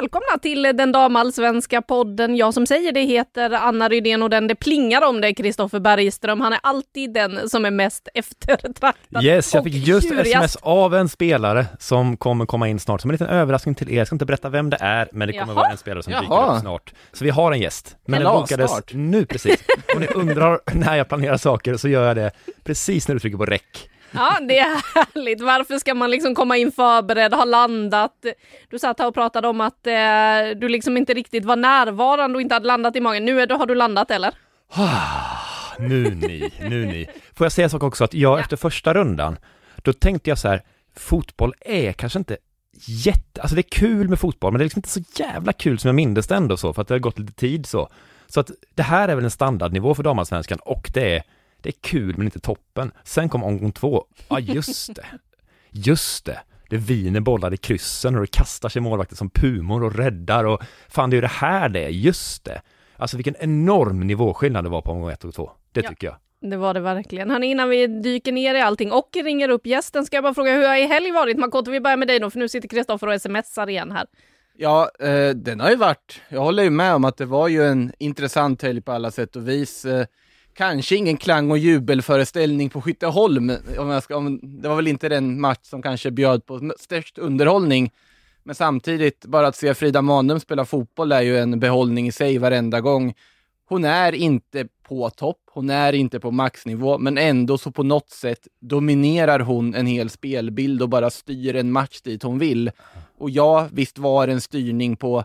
välkomna till den damallsvenska podden. Jag som säger det heter Anna Rydén och den det plingar om det är Kristoffer Bergström. Han är alltid den som är mest eftertraktad Yes, jag fick just tjurigast. sms av en spelare som kommer komma in snart, som en liten överraskning till er. Jag ska inte berätta vem det är, men det kommer Jaha. vara en spelare som dyker Jaha. upp snart. Så vi har en gäst, men den bokades snart. nu precis. Om ni undrar när jag planerar saker så gör jag det precis när du trycker på räck. Ja, det är härligt. Varför ska man liksom komma in förberedd, ha landat? Du satt här och pratade om att eh, du liksom inte riktigt var närvarande och inte hade landat i magen. Nu är du, har du landat eller? Nu ni, nu ni. Får jag säga en sak också, att jag Ja. efter första rundan, då tänkte jag så här, fotboll är kanske inte jätte, alltså det är kul med fotboll, men det är liksom inte så jävla kul som jag minns det ändå så, för att det har gått lite tid så. Så att det här är väl en standardnivå för damallsvenskan och det är, det är kul men inte toppen. Sen kom omgång två, ja just det, just det. Det viner bollar i kryssen och det kastar sig målvakter som pumor och räddar och fan det är ju det här det är, just det. Alltså vilken enorm nivåskillnad det var på omgång ett och två. Det Ja. tycker jag. Det var det verkligen. Hörni, innan vi dyker ner i allting och ringer upp gästen ska jag bara fråga hur har i helg varit? Makoto, vi börjar med dig då, för nu sitter Kristoffer och smsar igen här. Ja, eh, den har ju varit, jag håller ju med om att det var ju en intressant helg på alla sätt och vis. Eh, kanske ingen klang och jubelföreställning på Skytteholm, om jag ska, om, det var väl inte den match som kanske bjöd på störst underhållning. Men samtidigt, bara att se Frida Manum spela fotboll är ju en behållning i sig varenda gång. Hon är inte på topp, hon är inte på maxnivå, men ändå så på något sätt dominerar hon en hel spelbild och bara styr en match dit hon vill. Och ja, visst var det en styrning på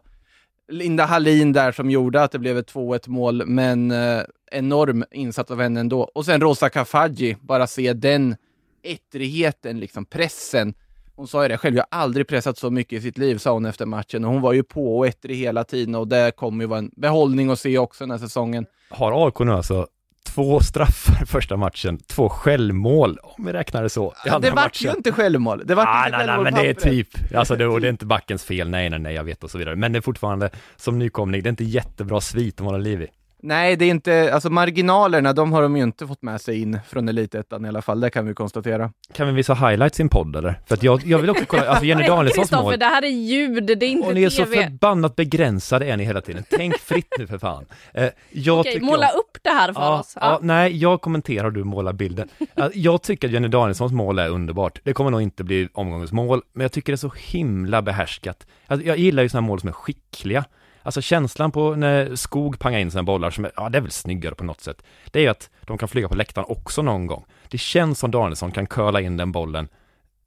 Linda Hallin där som gjorde att det blev ett 2-1 mål, men eh, enorm insats av henne ändå. Och sen Rosa Kafaji, bara se den ettrigheten, liksom pressen. Hon sa ju det själv, jag har aldrig pressat så mycket i sitt liv, sa hon efter matchen. Och hon var ju på och ettrig hela tiden och det kommer ju vara en behållning att se också den här säsongen. Har AIK nu alltså två straffar första matchen, två självmål, om vi räknar det så, andra det vart ju inte självmål. Det vart Ah, inte nej, nej, självmål men på det är typ, alltså det, och det är inte backens fel, nej, nej, nej, jag vet och så vidare. Men det är fortfarande, som nykomling, det är inte jättebra svit att vara liv i. Nej, det är inte, alltså marginalerna, de har de ju inte fått med sig in från Elitettan i alla fall, det kan vi konstatera. Kan vi visa highlights i en podd eller? För att jag, jag vill också kolla, alltså Jenny Danielssons mål. det här är ljud, det är inte Och ni är så TV. förbannat begränsade är ni hela tiden. Tänk fritt nu för fan. Eh, jag Okej, måla om- upp det här för Ja, oss. ja, nej, jag kommenterar och du målar bilden. Ja, Jag tycker att Jenny Danielssons mål är underbart. Det kommer nog inte bli omgångens mål, men jag tycker det är så himla behärskat. Alltså, jag gillar ju sådana mål som är skickliga. Alltså känslan på när Skog pangar in sina bollar som är, ja det är väl snyggare på något sätt. Det är ju att de kan flyga på läktaren också någon gång. Det känns som Danielsson kan curla in den bollen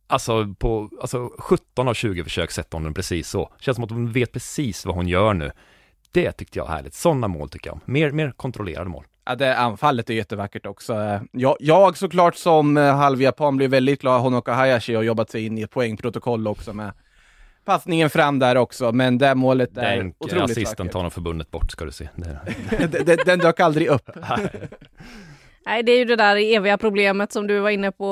Alltså på, alltså 17 av 20 försök sätter hon den precis så. Känns som att hon vet precis vad hon gör nu. Det tyckte jag var härligt. Sådana mål tycker jag om. Mer, mer kontrollerade mål. Ja, det anfallet är jättevackert också. Jag, jag såklart som eh, halvjapan blir väldigt glad. Honoka Hayashi har jobbat sig in i ett poängprotokoll också med passningen fram där också, men det målet är Den otroligt assisten vackert. tar nog förbundet bort ska du se. Den, den, den dök aldrig upp. Nej, det är ju det där eviga problemet som du var inne på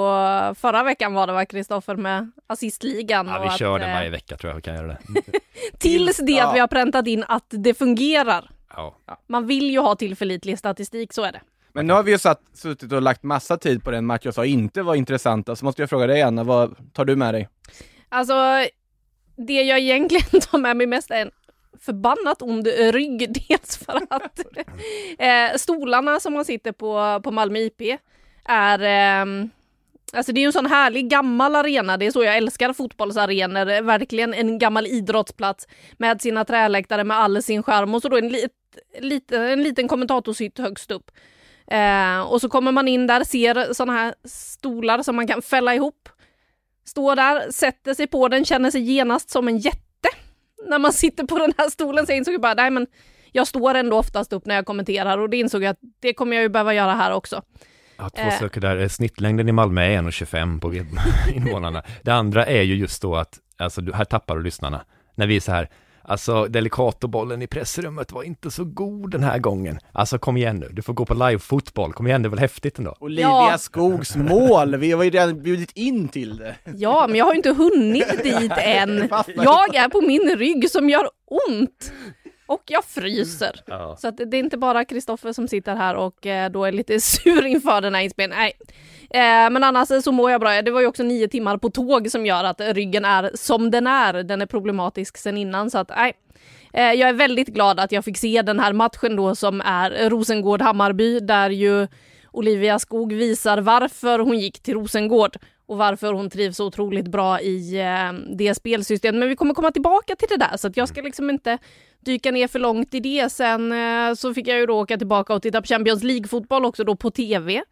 förra veckan var det va, Kristoffer, med assistligan. ja, och vi att, kör den eh, varje vecka tror jag vi kan göra det. Tills det Ja. att vi har präntat in att det fungerar. Ja. Man vill ju ha tillförlitlig statistik, så är det. Men nu har vi ju satt, suttit och lagt massa tid på den match jag sa inte var intressanta, så måste jag fråga dig Anna, vad tar du med dig? Alltså, det jag egentligen tar med mig mest är en förbannat ond rygg. Dels för att eh, stolarna som man sitter på på Malmö IP är eh, Alltså det är ju en sån härlig gammal arena, det är så jag älskar fotbollsarenor, verkligen en gammal idrottsplats med sina träläktare med all sin charm och så då en, lit, lit, en liten kommentatorshytt högst upp. Eh, och så kommer man in där, ser såna här stolar som man kan fälla ihop. Står där, sätter sig på den, känner sig genast som en jätte. När man sitter på den här stolen så insåg jag bara, nej men jag står ändå oftast upp när jag kommenterar och det insåg jag att det kommer jag ju behöva göra här också. Ja, två Eh. saker där. Snittlängden i Malmö är 1,25 på invånarna. Det andra är ju just då att, alltså här tappar du lyssnarna. När vi är så här, alltså Delicatobollen i pressrummet var inte så god den här gången. Alltså kom igen nu, du får gå på live-fotboll, kom igen, det är väl häftigt ändå? Olivia Ja. Skogs mål, vi har ju redan bjudit in till det. Ja, men jag har ju inte hunnit dit än. Jag är på min rygg som gör ont. Och jag fryser. Ja. Så att det är inte bara Kristoffer som sitter här och eh, då är lite sur inför den här inspelningen. Nej, Eh, men annars så mår jag bra. Det var ju också nio timmar på tåg som gör att ryggen är som den är. Den är problematisk sen innan så att nej. Eh, jag är väldigt glad att jag fick se den här matchen då som är Rosengård-Hammarby där ju Olivia Skog visar varför hon gick till Rosengård och varför hon trivs så otroligt bra i eh, det spelsystemet. Men vi kommer komma tillbaka till det där så att jag ska liksom inte dyka ner för långt i det. Sen eh, så fick jag ju då åka tillbaka och titta på Champions League-fotboll också då på tv.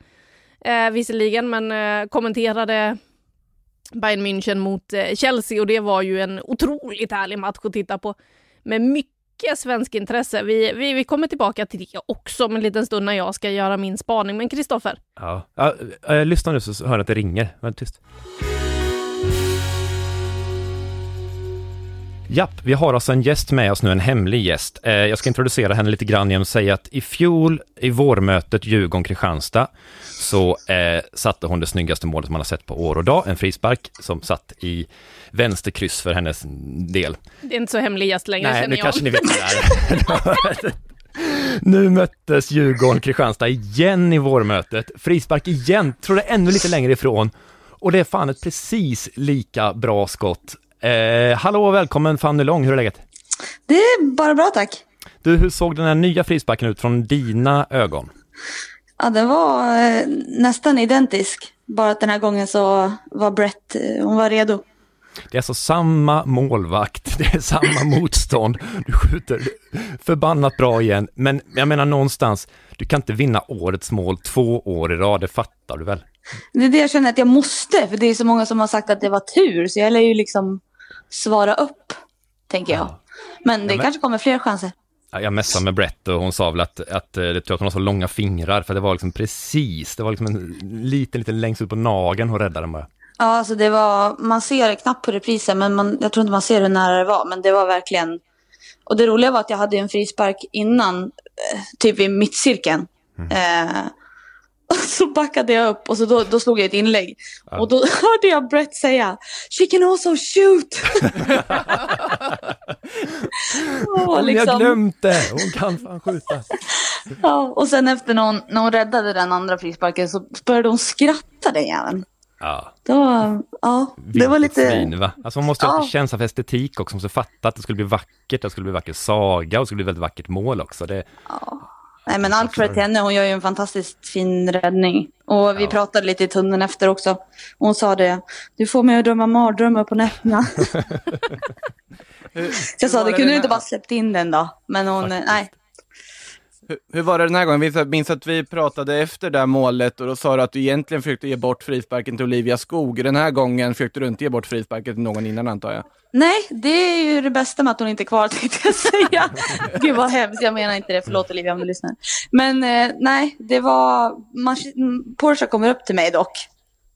Eh, visserligen, men eh, kommenterade Bayern München mot eh, Chelsea och det var ju en otroligt härlig match att titta på med mycket svensk intresse. Vi, vi, vi kommer tillbaka till det också om en liten stund när jag ska göra min spaning. Men Kristoffer? Ja, ja eh, jag lyssnar nu så hör jag att det ringer. Var tyst. Japp, vi har alltså en gäst med oss nu, en hemlig gäst. Eh, jag ska introducera henne lite grann genom att säga att i fjol i vårmötet Djurgården-Kristianstad så eh, satte hon det snyggaste målet man har sett på år och dag, en frispark som satt i vänsterkryss för hennes del. Det är inte så hemlig gäst längre Nej, nu jag. kanske ni vet det nu möttes Djurgården Kristianstad igen i vårmötet. Frispark igen, tror det ännu lite längre ifrån. Och det är fan ett precis lika bra skott. Eh, hallå och välkommen Fanny Lång, hur är läget? Det är bara bra tack. Du, hur såg den här nya frisparken ut från dina ögon? Ja, den var eh, nästan identisk. Bara att den här gången så var Brett, eh, hon var redo. Det är alltså samma målvakt, det är samma motstånd, du skjuter förbannat bra igen, men jag menar någonstans, du kan inte vinna årets mål två år i rad, det fattar du väl? Det är det jag känner att jag måste, för det är så många som har sagt att det var tur, så jag lär ju liksom svara upp, tänker jag. Men det ja, men... kanske kommer fler chanser. Jag messade med Brett och hon sa väl att, att eh, det tror att hon har så långa fingrar, för det var liksom precis, det var liksom en liten, liten längst ut på nagen hon räddade den bara. Ja, alltså det var, man ser knappt på reprisen, men man, jag tror inte man ser hur nära det var. Men det var verkligen... Och det roliga var att jag hade en frispark innan, eh, typ i mittcirkeln. Mm. Eh, och så backade jag upp och så då, då slog jag ett inlägg. Ja. Och då hörde jag Brett säga She can also shoot! och liksom... Jag glömt det, hon kan fan skjuta. ja, och sen efter när hon, när hon räddade den andra frisparken så började hon skratta den jäveln. Ja. Då, ja, det var lite... Fin, va? Alltså man måste ha ja. känsla för estetik också, man måste fatta att det skulle bli vackert, det skulle bli vacker saga och det skulle bli väldigt vackert mål också. Det... Ja. Nej men allt för till henne, hon gör ju en fantastiskt fin räddning. Och vi ja. pratade lite i tunneln efter också. Hon sa det, du får mig att drömma mardrömmar på nätterna. jag sa, det kunde du inte bara släppt in den då. Men hon, nej, hur, hur, var det den här gången? Jag minns att vi pratade efter det här målet och då sa du att du egentligen försökte ge bort frisparken till Olivia Skog. Den här gången försökte du inte ge bort frisparken till någon innan antar jag? Nej, det är ju det bästa med att hon inte är kvar tänkte jag säga. Gud vad hemskt, jag menar inte det. Förlåt Olivia om du lyssnar. Men eh, nej, det var... Man, Porsche kommer upp till mig dock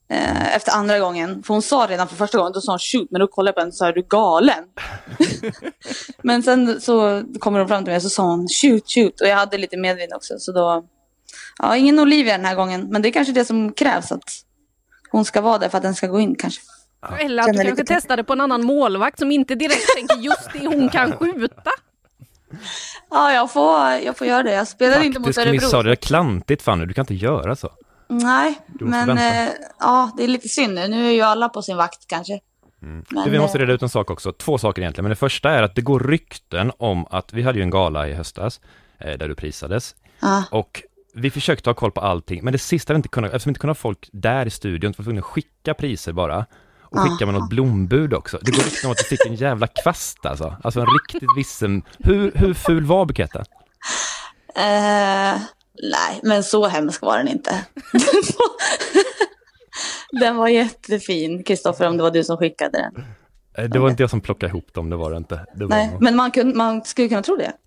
Eh, efter andra gången. För hon sa redan för första gången, då sa hon shoot, men då kollade jag på henne och sa är du galen? men sen så kommer hon fram till mig och så sa hon shoot, shoot. Och jag hade lite medvind också. Så då, ja, ingen Olivia den här gången. Men det är kanske det som krävs, att hon ska vara där för att den ska gå in kanske. Eller att du kanske testade på en annan målvakt som inte direkt tänker just det hon kan skjuta. Ja, jag får, jag får göra det. Jag spelar Faktiskt, inte mot Örebro. Faktiskt, det är klantigt Fanny, du kan inte göra så. Nej, men eh, ja, det är lite synd nu. Är ju alla på sin vakt kanske. Mm. Men, vi måste eh, reda ut en sak också, två saker egentligen. Men det första är att det går rykten om att, vi hade ju en gala i höstas, eh, där du prisades. Ah. Och vi försökte ha koll på allting, men det sista vi inte kunde, eftersom vi inte kunde ha folk där i studion, var vi tvungna att skicka priser bara. Och skicka med något blombud också. Det går rykten om att du fick en jävla kvast alltså. Alltså en riktigt vissen... Hur, hur ful var buketten? Uh, Nej, men så hemsk var den inte. den var jättefin, Kristoffer, om det var du som skickade den. Eh, det var inte jag som plockade ihop dem, det var det inte. Det var Nej, någon... men man, kunde, man skulle kunna tro det.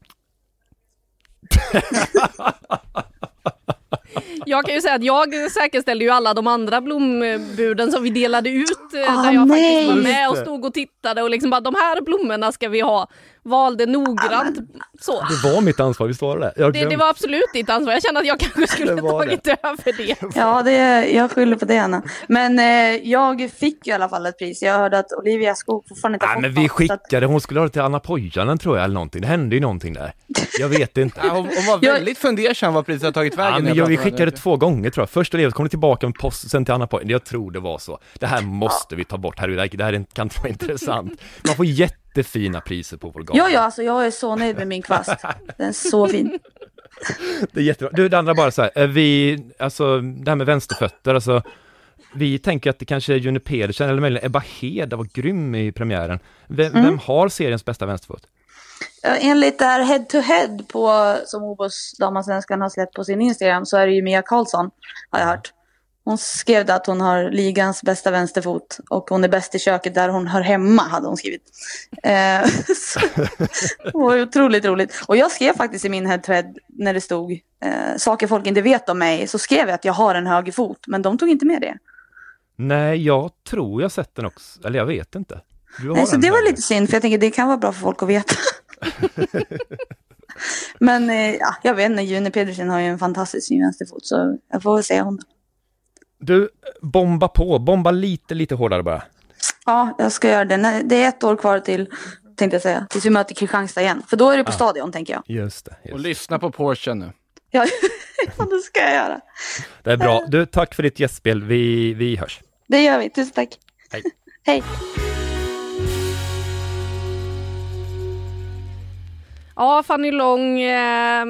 Jag kan ju säga att jag säkerställde ju alla de andra blombuden som vi delade ut. Ah, där jag nej. faktiskt var med och stod och tittade och liksom bara de här blommorna ska vi ha. Valde noggrant. Så. Det var mitt ansvar, visst var det det? Jag Det, det var absolut ditt ansvar. Jag känner att jag kanske skulle Det var tagit över det. Ja, det, jag skyller på det Anna. Men eh, jag fick i alla fall ett pris. Jag hörde att Olivia Skog fortfarande inte har Nej fått men vi skickade, hon skulle ha det till Anna Pojanen tror jag eller någonting. Det hände ju någonting där. Jag vet inte. Ja, hon, hon var väldigt fundersam vad priset har tagit vägen. Ja, men jag vi skickade henne. två gånger tror jag. Först Olivia, så kom det tillbaka med post, sen till Anna Pojanen. Jag tror det var så. Det här måste vi ta bort, herregud, det här är- kan inte vara intressant. Man får jättefina priser på vår gala. Ja, ja, alltså jag är så nöjd med min kvast. Den är så fin. Det är jättebra. Du, det andra bara så här, är vi, alltså det här med vänsterfötter, alltså vi tänker att det kanske är Juni Pedersen eller möjligen Ebba Hed var grym i premiären. Vem, Mm. vem har seriens bästa vänsterfot? Enligt det här head to head på, som Obos damallsvenskan har släppt på sin Instagram så är det ju Mia Karlsson, har jag hört. Hon skrev att hon har ligans bästa vänsterfot och hon är bäst i köket där hon hör hemma, hade hon skrivit. Eh, så, det var otroligt roligt. Och jag skrev faktiskt i min head to head när det stod eh, saker folk inte vet om mig, så skrev jag att jag har en höger fot, men de tog inte med det. Nej, jag tror jag sett den också, eller jag vet inte. Nej, så det var lite synd, för jag tänker det kan vara bra för folk att veta. Men eh, ja, jag vet inte, June Pedersen har ju en fantastisk vänsterfot, så jag får väl säga hon. Du, bomba på, bomba lite, lite hårdare bara. Ja, jag ska göra det. Nej, Det är ett år kvar till, tänkte jag säga, tills vi möter Kristianstad igen. För då är det på stadion, tänker jag. Just det. Och Just. lyssna på Porsche nu. Ja, ja, det ska jag göra. Det är bra. Du, tack för ditt gästspel. Vi, vi hörs. Det gör vi. Tusen tack. Hej. Hej. Ja, Fanny Long eh,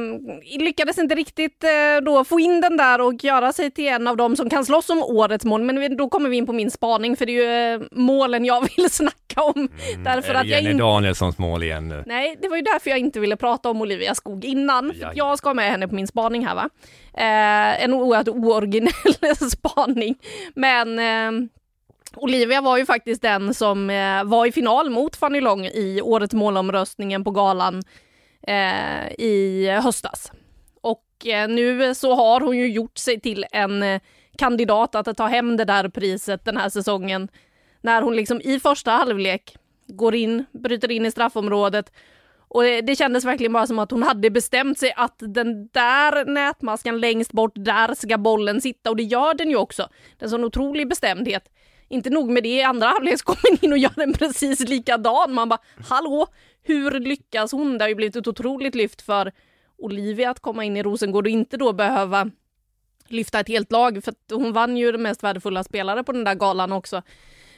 lyckades inte riktigt eh, då få in den där och göra sig till en av dem som kan slåss om årets mål. Men vi- då kommer vi in på min spaning, för det är ju eh, målen jag vill snacka om. därför Är det att jag Jenny inte... Danielssons mål igen nu. Nej, det var ju därför jag inte ville prata om Olivia Skog innan. För jag ska ha med henne på min spaning här va. Eh, en oerhört ooriginell spaning. Men eh, Olivia var ju faktiskt den som eh, var i final mot Fanny Long i årets målomröstningen på galan eh, i höstas. Och eh, nu så har hon ju gjort sig till en eh, kandidat att ta hem det där priset den här säsongen. När hon liksom i första halvlek går in, bryter in i straffområdet och det det kändes verkligen bara som att hon hade bestämt sig att den där nätmaskan längst bort, där ska bollen sitta och det gör den ju också. Det är en sån otrolig bestämdhet. Inte nog med det, i andra halvlek så kommer hon in och gör den precis likadan. Man bara, hallå, hur lyckas hon? Det har ju blivit ett otroligt lyft för Olivia att komma in i Rosengård och inte då behöva lyfta ett helt lag, för att hon vann ju den mest värdefulla spelare på den där galan också.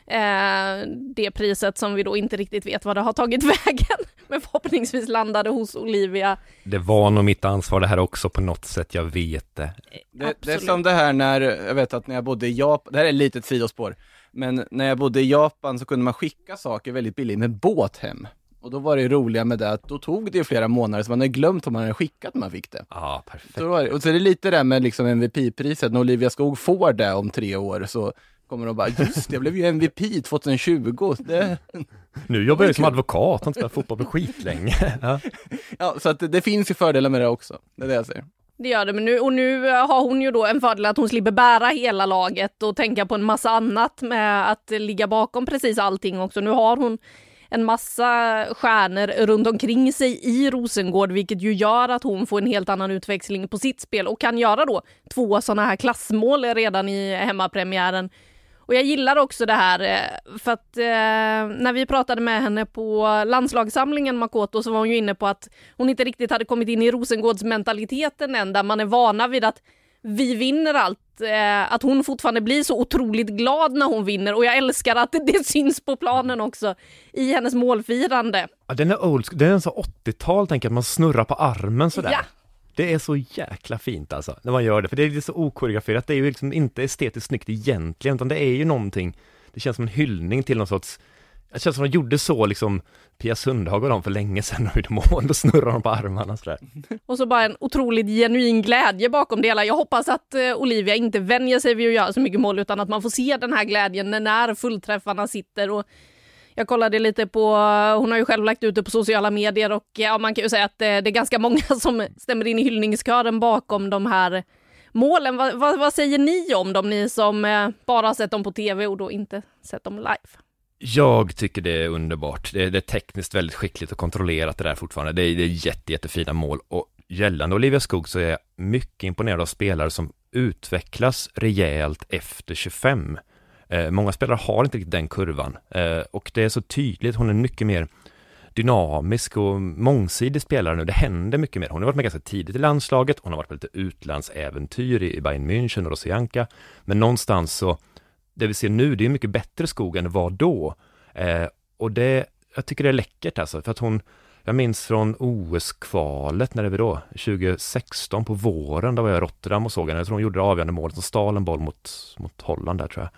Eh, det priset som vi då inte riktigt vet vad det har tagit vägen, men förhoppningsvis landade hos Olivia. Det var nog mitt ansvar det här också på något sätt, jag vet det. Det, det är som det här när, jag vet att när jag bodde i Japan, det här är ett litet sidospår, men när jag bodde i Japan så kunde man skicka saker väldigt billigt med båt hem. Och då var det roliga med det att då tog det ju flera månader så man hade glömt om man hade skickat när man fick det. Ja, perfekt. Så, det. Och så är det lite det där med liksom MVP-priset, när Olivia Skog får det om tre år så kommer de bara, just det, jag blev ju MVP 2020. Det, Nu jobbar jag som advokat, har inte spelat fotboll på skitlänge. Ja. ja, så att det, det finns ju fördelar med det också, det är det jag säger. Det gör det, men nu, och nu eh, har hon ju då en fördel att hon slipper bära hela laget och tänka på en massa annat med att ligga bakom precis allting också. Nu har hon en massa stjärnor runt omkring sig i Rosengård, vilket ju gör att hon får en helt annan utväxling på sitt spel och kan göra då två sådana här klassmål redan i hemmapremiären. Och jag gillar också det här, eh, för att eh, när vi pratade med henne på landslagssamlingen Makoto så var hon ju inne på att hon inte riktigt hade kommit in i Rosengårdsmentaliteten än, där man är vana vid att vi vinner allt, eh, att hon fortfarande blir så otroligt glad när hon vinner och jag älskar att det, syns på planen också i hennes målfirande. Ja, den är old den är så 80-tal, tänker jag, att man snurrar på armen sådär. Ja. Det är så jäkla fint alltså, när man gör det, för det är så okoreograferat, det är ju liksom inte estetiskt snyggt egentligen, utan det är ju någonting, det känns som en hyllning till någon sorts, det känns som de gjorde så liksom, Pia Sundhage och dem för länge sedan och gjorde mål, då snurrar de på armarna sådär. Och så bara en otroligt genuin glädje bakom det hela. Jag hoppas att eh, Olivia inte vänjer sig vid att göra så mycket mål utan att man får se den här glädjen när- när fullträffarna sitter. Och jag kollade lite på, hon har ju själv lagt ut det på sociala medier och ja, man kan ju säga att eh, det är ganska många som stämmer in i hyllningskören bakom de här målen. Vad, va, vad säger ni om dem, ni som eh, bara har sett dem på tv och då inte sett dem live? Jag tycker det är underbart. Det är, det är tekniskt väldigt skickligt och kontrollerat det där fortfarande. Det är, det är jätte, jättefina mål och gällande Olivia Skog så är jag mycket imponerad av spelare som utvecklas rejält efter 25. Eh, många spelare har inte riktigt den kurvan eh, och det är så tydligt, hon är mycket mer dynamisk och mångsidig spelare nu. Det händer mycket mer. Hon har varit med ganska tidigt i landslaget, hon har varit på lite utlandsäventyr i Bayern München och Rosianka, men någonstans så, det vi ser nu, det är mycket bättre skog än det var då. Eh, och det, jag tycker det är läckert alltså, för att hon, jag minns från OS-kvalet, när det var då? 2016 på våren, då var jag i Rotterdam och såg henne. Jag tror hon gjorde det avgörande målet, som stal en boll mot, mot Holland där tror jag.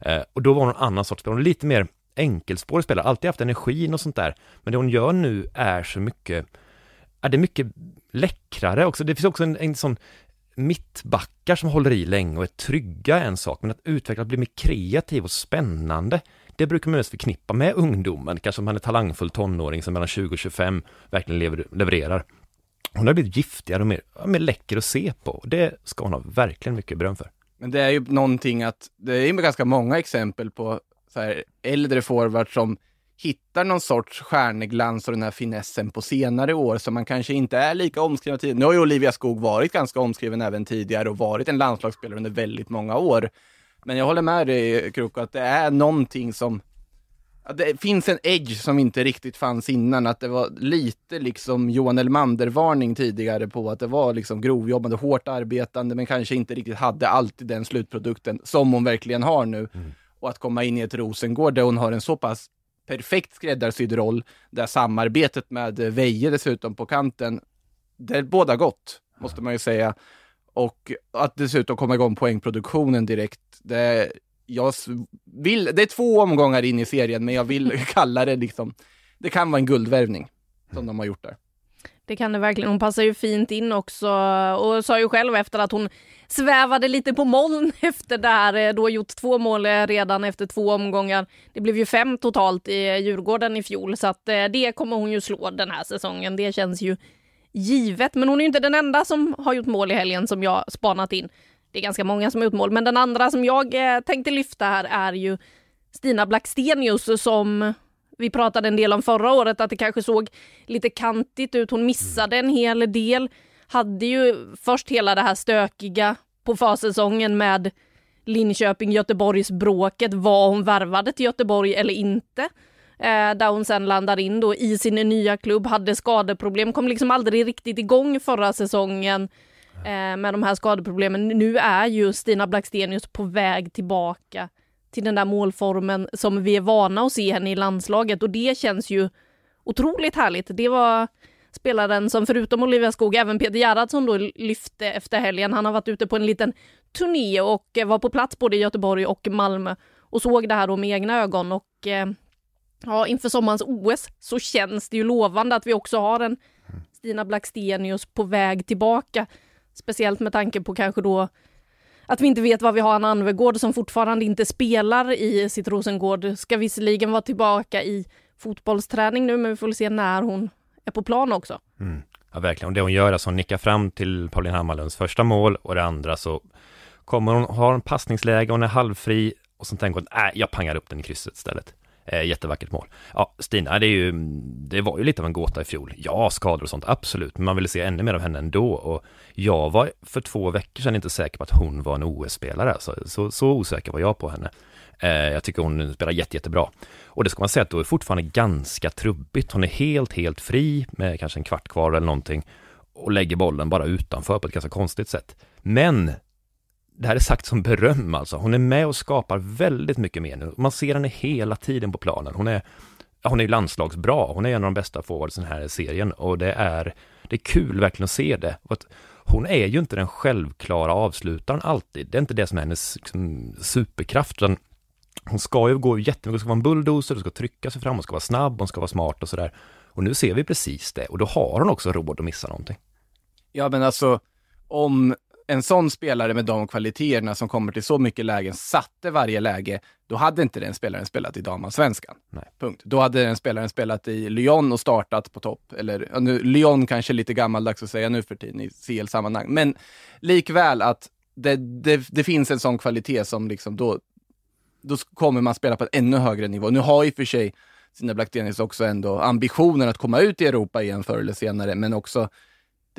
Eh, och då var hon en annan sorts spelare, hon är lite mer enkelspårig spelare, alltid haft energin och sånt där. Men det hon gör nu är så mycket, är det är mycket läckrare också. Det finns också en, en sån mittbackar som håller i länge och är trygga en sak, men att utveckla, att bli mer kreativ och spännande, det brukar man mest förknippa med ungdomen, kanske om man är talangfull tonåring som mellan 20 och 25 verkligen lever, levererar. Hon har blivit giftigare och mer, mer läcker att se på. Det ska hon ha verkligen mycket beröm för. Men det är ju någonting att, det är ju ganska många exempel på så här, äldre forwards som hittar någon sorts stjärneglans och den här finessen på senare år som man kanske inte är lika omskriven tidigare. Nu har ju Olivia Skog varit ganska omskriven även tidigare och varit en landslagsspelare under väldigt många år. Men jag håller med dig Kroko, att det är någonting som det finns en edge som inte riktigt fanns innan, att det var lite liksom Johan Elmander-varning tidigare på att det var liksom grovjobbande, hårt arbetande, men kanske inte riktigt hade alltid den slutprodukten som hon verkligen har nu. Mm. Och att komma in i ett Rosengård där hon har en så pass perfekt skräddarsydd roll, där samarbetet med Veje dessutom på kanten, det är båda gott, måste man ju säga. Och att dessutom komma igång poängproduktionen direkt. Det, jag vill, det är två omgångar in i serien, men jag vill kalla det liksom, det kan vara en guldvärvning som de har gjort där. Det kan det verkligen. Hon passar ju fint in också och sa ju själv efter att hon svävade lite på moln efter det här, eh, då gjort två mål eh, redan efter två omgångar. Det blev ju fem totalt i Djurgården i fjol så att eh, det kommer hon ju slå den här säsongen. Det känns ju givet. Men hon är ju inte den enda som har gjort mål i helgen som jag spanat in. Det är ganska många som har gjort mål, men den andra som jag eh, tänkte lyfta här är ju Stina Blackstenius som vi pratade en del om förra året, att det kanske såg lite kantigt ut. Hon missade en hel del. Hade ju först hela det här stökiga på försäsongen med Linköping-Göteborgs-bråket. Var hon värvade till Göteborg eller inte? Eh, där hon sen landar in då i sin nya klubb, hade skadeproblem, kom liksom aldrig riktigt igång förra säsongen eh, med de här skadeproblemen. Nu är ju Stina Blackstenius på väg tillbaka till den där målformen som vi är vana att se henne i landslaget och det känns ju otroligt härligt. Det var spelaren som förutom Olivia Skog, även Peter Gerhardsson då lyfte efter helgen. Han har varit ute på en liten turné och var på plats både i Göteborg och Malmö och såg det här då med egna ögon och eh, ja, inför sommarens OS så känns det ju lovande att vi också har en Stina Blackstenius på väg tillbaka. Speciellt med tanke på kanske då att vi inte vet vad vi har en Anvegård som fortfarande inte spelar i sitt Rosengård. Ska visserligen vara tillbaka i fotbollsträning nu, men vi får väl se när hon är på plan också. Mm. Ja, verkligen. Och det hon gör är att hon nickar fram till Pauline Hammarlunds första mål och det andra så kommer hon ha en passningsläge, hon är halvfri och så tänker hon, nej, jag pangar upp den i krysset istället. Eh, jättevackert mål. Ja, Stina, det, är ju, det var ju lite av en gåta i fjol. Ja, skador och sånt, absolut, men man ville se ännu mer av henne ändå. Och jag var för två veckor sedan inte säker på att hon var en OS-spelare. Så, så, så osäker var jag på henne. Eh, jag tycker hon spelar jätte, jättebra. Och det ska man säga att då är fortfarande ganska trubbigt. Hon är helt, helt fri med kanske en kvart kvar eller någonting och lägger bollen bara utanför på ett ganska konstigt sätt. Men det här är sagt som beröm alltså. Hon är med och skapar väldigt mycket mer nu. Man ser henne hela tiden på planen. Hon är, hon är landslagsbra. Hon är en av de bästa forwardsen här i serien och det är, det är kul verkligen att se det. Att hon är ju inte den självklara avslutaren alltid. Det är inte det som är hennes liksom, superkraft. Utan hon ska ju gå jättemycket, hon ska vara en bulldozer, hon ska trycka sig fram, hon ska vara snabb, hon ska vara smart och sådär. Och nu ser vi precis det och då har hon också råd att missa någonting. Ja men alltså, om en sån spelare med de kvaliteterna som kommer till så mycket lägen satte varje läge, då hade inte den spelaren spelat i damallsvenskan. Punkt. Då hade den spelaren spelat i Lyon och startat på topp. Eller nu, Lyon kanske är lite gammaldags att säga nu för tiden i CL-sammanhang. Men likväl att det, det, det, finns en sån kvalitet som liksom då då kommer man spela på en ännu högre nivå. Nu har ju för sig Stina Blackstenius också ändå ambitionen att komma ut i Europa igen förr eller senare, men också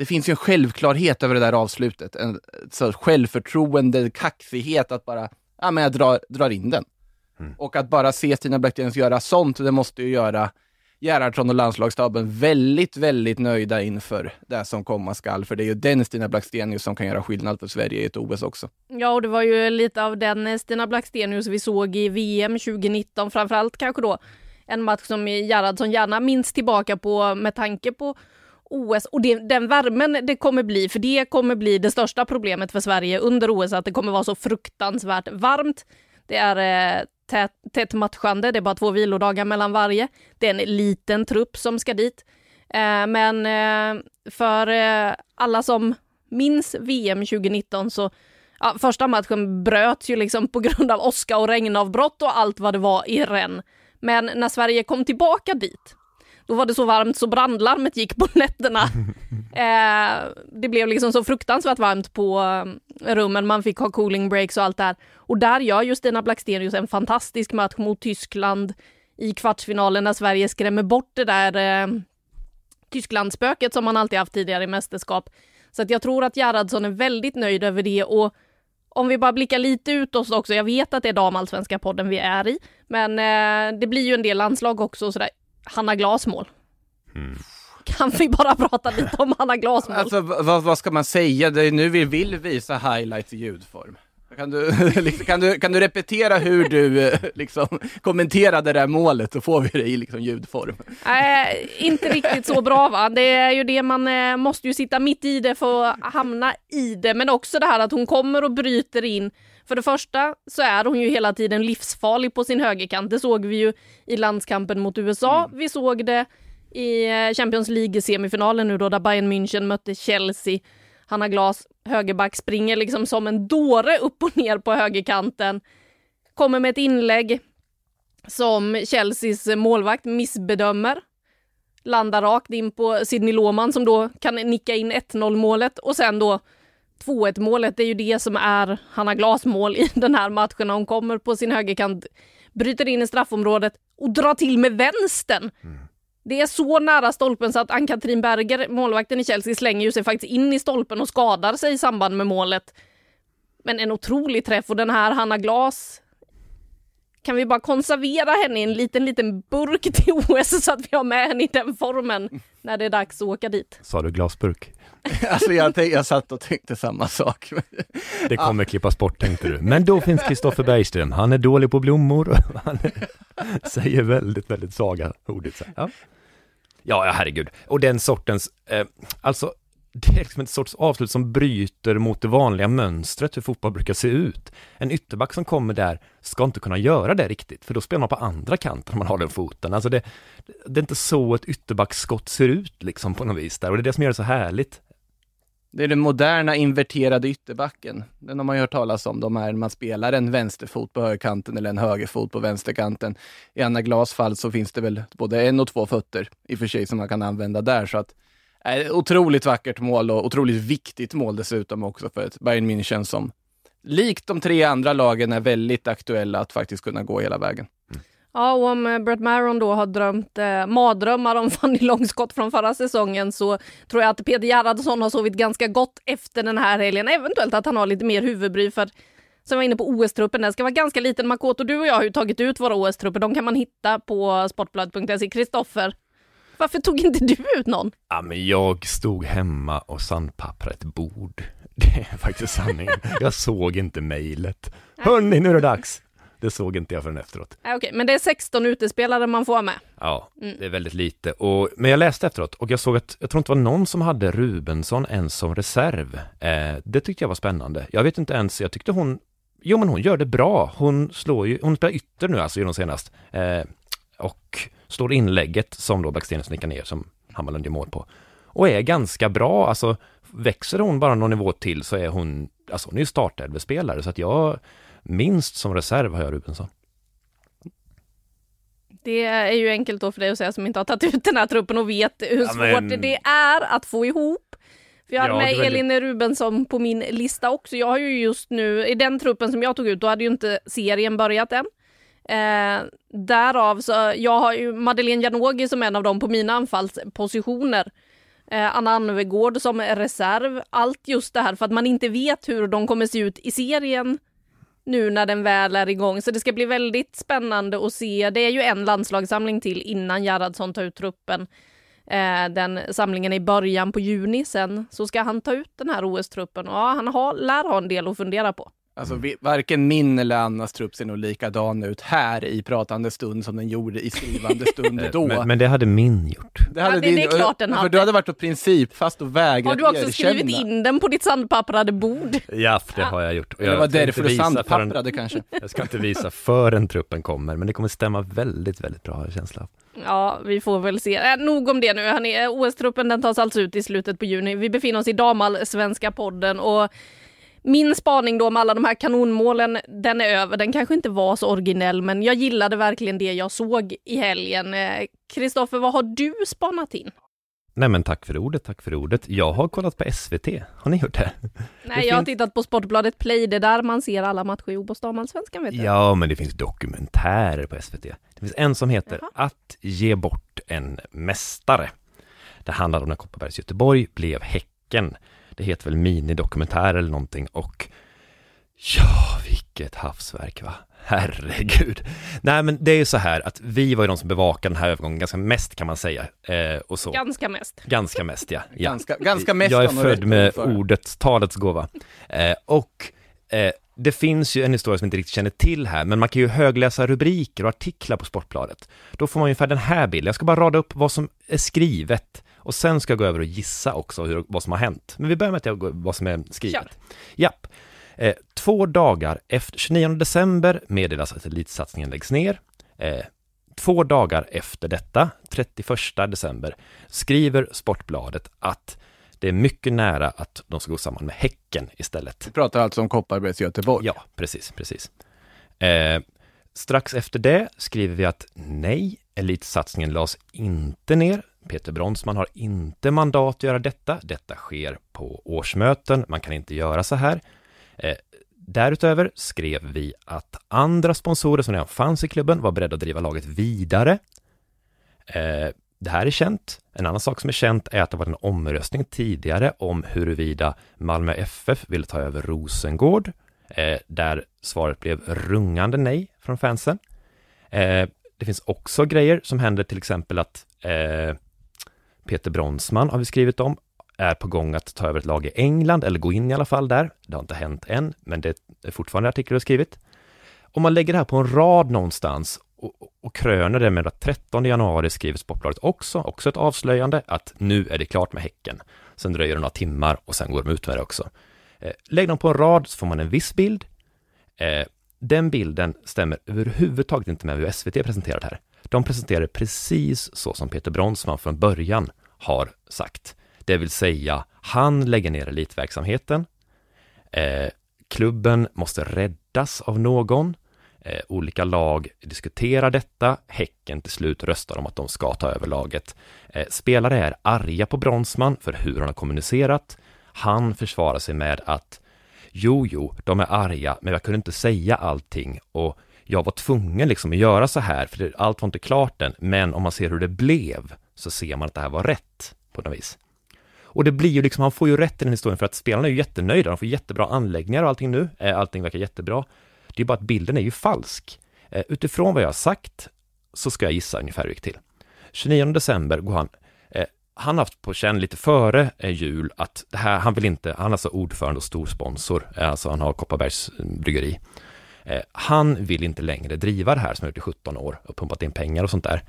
det finns ju en självklarhet över det där avslutet. En så självförtroende, kaxighet att bara, ja men jag drar, drar in den. Mm. Och att bara se Stina Blackstenius göra sånt, det måste ju göra Gerhardsson och landslagsstaben väldigt, väldigt nöjda inför det som komma skall. För det är ju den Stina Blackstenius som kan göra skillnad för Sverige i ett OS också. Ja, och det var ju lite av den Stina Blackstenius vi såg i VM 2019, framförallt kanske då en match som Gerhardsson gärna minns tillbaka på med tanke på OS och det, den värmen det kommer bli, för det kommer bli det största problemet för Sverige under OS, att det kommer vara så fruktansvärt varmt. Det är eh, tätt, tätt matchande, det är bara två vilodagar mellan varje. Det är en liten trupp som ska dit. Eh, men eh, för eh, alla som minns VM 2019 så ja, första matchen bröts ju liksom på grund av åska och regnavbrott och allt vad det var i Rennes. Men när Sverige kom tillbaka dit, då var det så varmt så brandlarmet gick på nätterna. Eh, det blev liksom så fruktansvärt varmt på eh, rummen, man fick ha cooling breaks och allt där. Och där gör Justina Blackstenius en fantastisk match mot Tyskland i kvartsfinalen när Sverige skrämmer bort det där eh, Tysklandsspöket som man alltid haft tidigare i mästerskap. Så att jag tror att Gerhardsson är väldigt nöjd över det och om vi bara blickar lite utåt också, jag vet att det är damallsvenska podden vi är i, men eh, det blir ju en del landslag också sådär. Hanna Glasmål. Mm. Kan vi bara prata lite om Hanna Glasmål? Alltså vad, vad ska man säga? Det är nu vi vill visa highlights i ljudform. Kan du, liksom, kan, du, kan du repetera hur du eh, liksom, kommenterade det här målet så får vi det i liksom, ljudform. Nej, inte riktigt så bra va. Det är ju det man eh, måste ju sitta mitt i det för att hamna i det. Men också det här att hon kommer och bryter in. För det första så är hon ju hela tiden livsfarlig på sin högerkant. Det såg vi ju i landskampen mot USA. Vi såg det i eh, Champions League-semifinalen nu då där Bayern München mötte Chelsea. Hanna Glas, högerback, springer liksom som en dåre upp och ner på högerkanten. Kommer med ett inlägg som Chelseas målvakt missbedömer. Landar rakt in på Sidney Lohman som då kan nicka in 1-0 målet och sen då 2-1 målet. Är ju det som är Hanna Glas mål i den här matchen. Hon kommer på sin högerkant, bryter in i straffområdet och drar till med vänstern. Det är så nära stolpen så att Ann-Katrin Berger, målvakten i Chelsea, slänger ju sig faktiskt in i stolpen och skadar sig i samband med målet. Men en otrolig träff och den här Hanna Glas kan vi bara konservera henne i en liten, liten burk till OS så att vi har med henne i den formen när det är dags att åka dit. Sa du glasburk? Alltså jag, jag satt och tänkte samma sak. Det kommer klippas bort tänkte du. Men då finns Kristoffer Bergström. Han är dålig på blommor. Han är, säger väldigt, väldigt svaga ordet. Ja. ja, ja, herregud. Och den sortens, eh, alltså det är liksom en sorts avslut som bryter mot det vanliga mönstret hur fotboll brukar se ut. En ytterback som kommer där ska inte kunna göra det riktigt, för då spelar man på andra kanten om man har den foten. Alltså det, det är inte så ett ytterbacksskott ser ut liksom på något vis där och det är det som gör det så härligt. Det är den moderna inverterade ytterbacken. Den har man ju hört talas om. De här man spelar en vänsterfot på högerkanten eller en högerfot på vänsterkanten. I Anna Glas fall så finns det väl både en och två fötter i och för sig som man kan använda där. Så att, eh, otroligt vackert mål och otroligt viktigt mål dessutom också för ett Bayern München som likt de tre andra lagen är väldigt aktuella att faktiskt kunna gå hela vägen. Ja, och om eh, Brett Maron då har drömt eh, mardrömmar om Fanny Långskott från förra säsongen så tror jag att Peter Gerhardsson har sovit ganska gott efter den här helgen. Eventuellt att han har lite mer huvudbry för som var inne på OS-truppen, den ska vara ganska liten. Makoto, du och jag har ju tagit ut våra OS-trupper. De kan man hitta på sportbladet.se. Kristoffer, varför tog inte du ut någon? Ja, men jag stod hemma och sandpapprade ett bord. Det är faktiskt sanningen. Jag såg inte mejlet. Hörni, nu är det dags. Det såg inte jag förrän efteråt. Äh, Okej, men det är 16 utespelare man får med. Ja, Mm. det är väldigt lite. Och, men jag läste efteråt och jag såg att, jag tror inte det var någon som hade Rubensson ens som reserv. Eh, det tyckte jag var spännande. Jag vet inte ens, jag tyckte hon, jo men hon gör det bra. Hon slår ju, hon spelar ytter nu alltså genom senast. Eh, och slår inlägget som då Blackstenius nickar ner som Hammarlund gör mål på. Och är ganska bra, alltså växer hon bara någon nivå till så är hon, alltså hon är ju startelvespelare så att jag, minst som reserv har jag Rubensson. Det är ju enkelt då för dig att säga som inte har tagit ut den här truppen och vet hur Ja, svårt men- det är att få ihop. För jag hade Ja, med väldigt- Elin Rubensson på min lista också. Jag har ju just nu, i den truppen som jag tog ut, då hade ju inte serien börjat än. Eh, därav så, jag har ju Madeleine Janogy som en av dem på mina anfallspositioner. Eh, Anna Anvegård som reserv. Allt just det här för att man inte vet hur de kommer se ut i serien nu när den väl är igång. Så det ska bli väldigt spännande att se. Det är ju en landslagssamling till innan Gerhardsson tar ut truppen. Eh, den samlingen är i början på juni. Sen så ska han ta ut den här OS-truppen och ja, han har, lär ha en del att fundera på. Alltså, vi, varken min eller Annas trupp ser nog likadan ut här i pratande stund som den gjorde i skrivande stund då. Men, men det hade min gjort. det, hade Ja, det- det är klart den För hade. du hade varit på princip fast och vägrat Har du också erkänna. skrivit in den på ditt sandpapprade bord? Ja, det har jag gjort. Och Det jag var därför du sandpapprade kanske. Jag ska inte visa förrän truppen kommer, men det kommer stämma väldigt, väldigt bra har jag känsla av. Ja, vi får väl se. Äh, nog om det nu. hörni. Eh, OS-truppen den tas alltså ut i slutet på juni. Vi befinner oss i damallsvenska podden och min spaning då med alla de här kanonmålen, den är över. Den kanske inte var så originell, men jag gillade verkligen det jag såg i helgen. Eh, Kristoffer, vad har du spanat in? Nej men tack för ordet, tack för ordet. Jag har kollat på SVT, har ni gjort det? Nej, jag har tittat på Sportbladet Play, det är där man ser alla matcher i OBOS damallsvenskan vet du. Ja, men det finns dokumentärer på SVT. Det finns en som heter Jaha. Att ge bort en mästare. Det handlar om när Kopparbergs Göteborg blev Häcken. Det heter väl minidokumentär eller någonting och ja, vilket havsverk va? Herregud. Nej, men det är ju så här att vi var ju de som bevakade den här övergången ganska mest kan man säga. Eh, och så. Ganska mest. Ganska mest, ja. ja. Ganska, ganska mest Jag är född med ord för. ordets, talets gåva. Eh, och eh, det finns ju en historia som jag inte riktigt känner till här, men man kan ju högläsa rubriker och artiklar på Sportbladet. Då får man ungefär den här bilden. Jag ska bara rada upp vad som är skrivet och sen ska jag gå över och gissa också hur, vad som har hänt. Men vi börjar med att jag går, vad som är skrivet. Kör. Japp. Eh, två dagar efter 29 december meddelas att elitsatsningen läggs ner. Eh, två dagar efter detta, 31 december, skriver Sportbladet att det är mycket nära att de ska gå samman med Häcken istället. Vi pratar alltså om Kopparbergs Göteborg. Ja, precis, precis. Eh, strax efter det skriver vi att nej, elitsatsningen lades inte ner. Peter Bronsman har inte mandat att göra detta. Detta sker på årsmöten. Man kan inte göra så här. Eh, därutöver skrev vi att andra sponsorer som redan fanns i klubben var beredda att driva laget vidare. Eh, det här är känt. En annan sak som är känt är att det var en omröstning tidigare om huruvida Malmö FF ville ta över Rosengård, eh, där svaret blev rungande nej från fansen. Eh, det finns också grejer som händer, till exempel att eh, Peter Bronsman har vi skrivit om, är på gång att ta över ett lag i England, eller gå in i alla fall där. Det har inte hänt än, men det är fortfarande artiklar du har skrivit. Om man lägger det här på en rad någonstans och, och kröner det med att 13 januari skriver Sportbladet också, också ett avslöjande att nu är det klart med Häcken. Sen dröjer det några timmar och sen går de ut med det också. Eh, lägg dem på en rad så får man en viss bild. Eh, den bilden stämmer överhuvudtaget inte med hur SVT presenterar det här. De presenterar det precis så som Peter Bronsman från början har sagt. Det vill säga, han lägger ner elitverksamheten. Eh, klubben måste räddas av någon. Eh, olika lag diskuterar detta. Häcken till slut röstar om att de ska ta över laget. Eh, spelare är arga på Bronsman för hur han har kommunicerat. Han försvarar sig med att jo, jo, de är arga, men jag kunde inte säga allting och jag var tvungen liksom att göra så här, för allt var inte klart än. Men om man ser hur det blev så ser man att det här var rätt på något vis. Och det blir ju liksom, han får ju rätt i den historien för att spelarna är ju jättenöjda, de får jättebra anläggningar och allting nu, eh, allting verkar jättebra. Det är bara att bilden är ju falsk. Eh, utifrån vad jag har sagt så ska jag gissa ungefär hur det gick till. 29 december går han, eh, han har haft på känn lite före jul att det här, han vill inte, han är alltså ordförande och stor sponsor, alltså han har Kopparbergs mm, bryggeri. Han vill inte längre driva det här som han gjort i 17 år och pumpat in pengar och sånt där.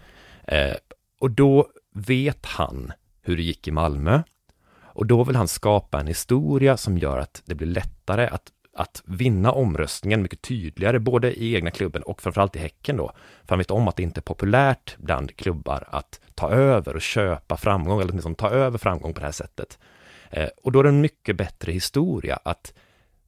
Och då vet han hur det gick i Malmö. Och då vill han skapa en historia som gör att det blir lättare att, att vinna omröstningen mycket tydligare, både i egna klubben och framförallt i Häcken då. För han vet om att det inte är populärt bland klubbar att ta över och köpa framgång, eller åtminstone ta över framgång på det här sättet. Eh, och då är det en mycket bättre historia att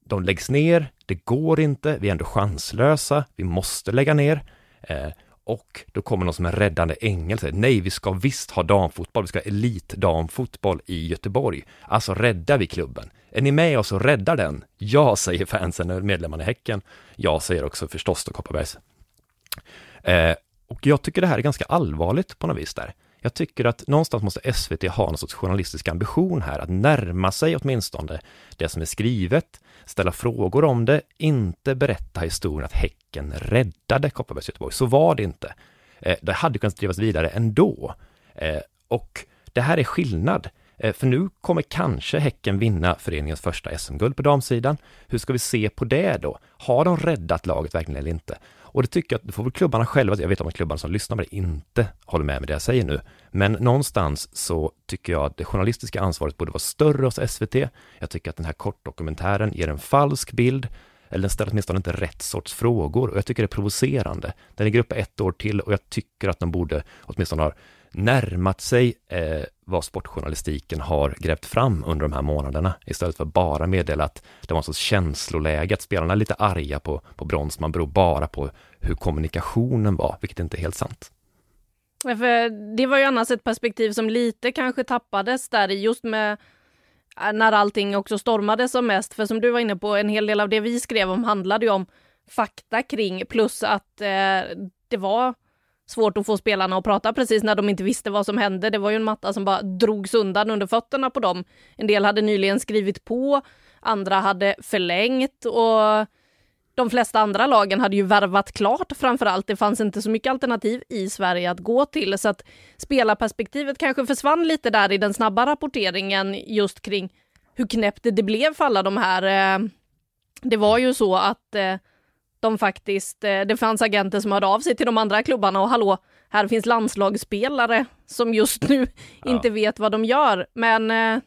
de läggs ner, det går inte, vi är ändå chanslösa, vi måste lägga ner. Eh, och då kommer någon som en räddande ängel och säger nej, vi ska visst ha damfotboll, vi ska ha elitdamfotboll i Göteborg. Alltså räddar vi klubben. Är ni med oss och räddar den? Ja, säger fansen medlemmarna i Häcken. Jag säger också förstås då Kopparbergs Eh, och jag tycker det här är ganska allvarligt på något vis där. Jag tycker att någonstans måste SVT ha någon sorts journalistisk ambition här, att närma sig åtminstone det som är skrivet, ställa frågor om det, inte berätta historien att Häcken räddade Kopparbergs Göteborg. Så var det inte. Eh, det hade kunnat drivas vidare ändå. Eh, och det här är skillnad. Eh, för nu kommer kanske Häcken vinna föreningens första SM-guld på damsidan. Hur ska vi se på det då? Har de räddat laget verkligen eller inte? Och det tycker jag att, det får väl klubbarna själva, jag vet att klubbarna som lyssnar på det inte håller med med det jag säger nu, men någonstans så tycker jag att det journalistiska ansvaret borde vara större hos SVT. Jag tycker att den här kortdokumentären ger en falsk bild, eller den ställer åtminstone inte rätt sorts frågor och jag tycker det är provocerande. Den ligger uppe ett år till och jag tycker att de borde åtminstone ha närmat sig eh, vad sportjournalistiken har grävt fram under de här månaderna istället för bara meddela att det var en sorts känsloläge, att spelarna är lite arga på, på Bronsman beror bara på hur kommunikationen var, vilket inte är helt sant. För det var ju annars ett perspektiv som lite kanske tappades där just med eh, när allting också stormade som mest. För som du var inne på, en hel del av det vi skrev om handlade ju om fakta kring plus att eh, det var svårt att få spelarna att prata precis när de inte visste vad som hände. Det var ju en matta som bara drogs undan under fötterna på dem. En del hade nyligen skrivit på, andra hade förlängt och de flesta andra lagen hade ju värvat klart framför allt. Det fanns inte så mycket alternativ i Sverige att gå till så att spelarperspektivet kanske försvann lite där i den snabba rapporteringen just kring hur knäppt det blev för alla de här. Eh, det var ju så att eh, de faktiskt, eh, det fanns agenter som hörde av sig till de andra klubbarna och hallå, här finns landslagsspelare som just nu ja. inte vet vad de gör. Men eh,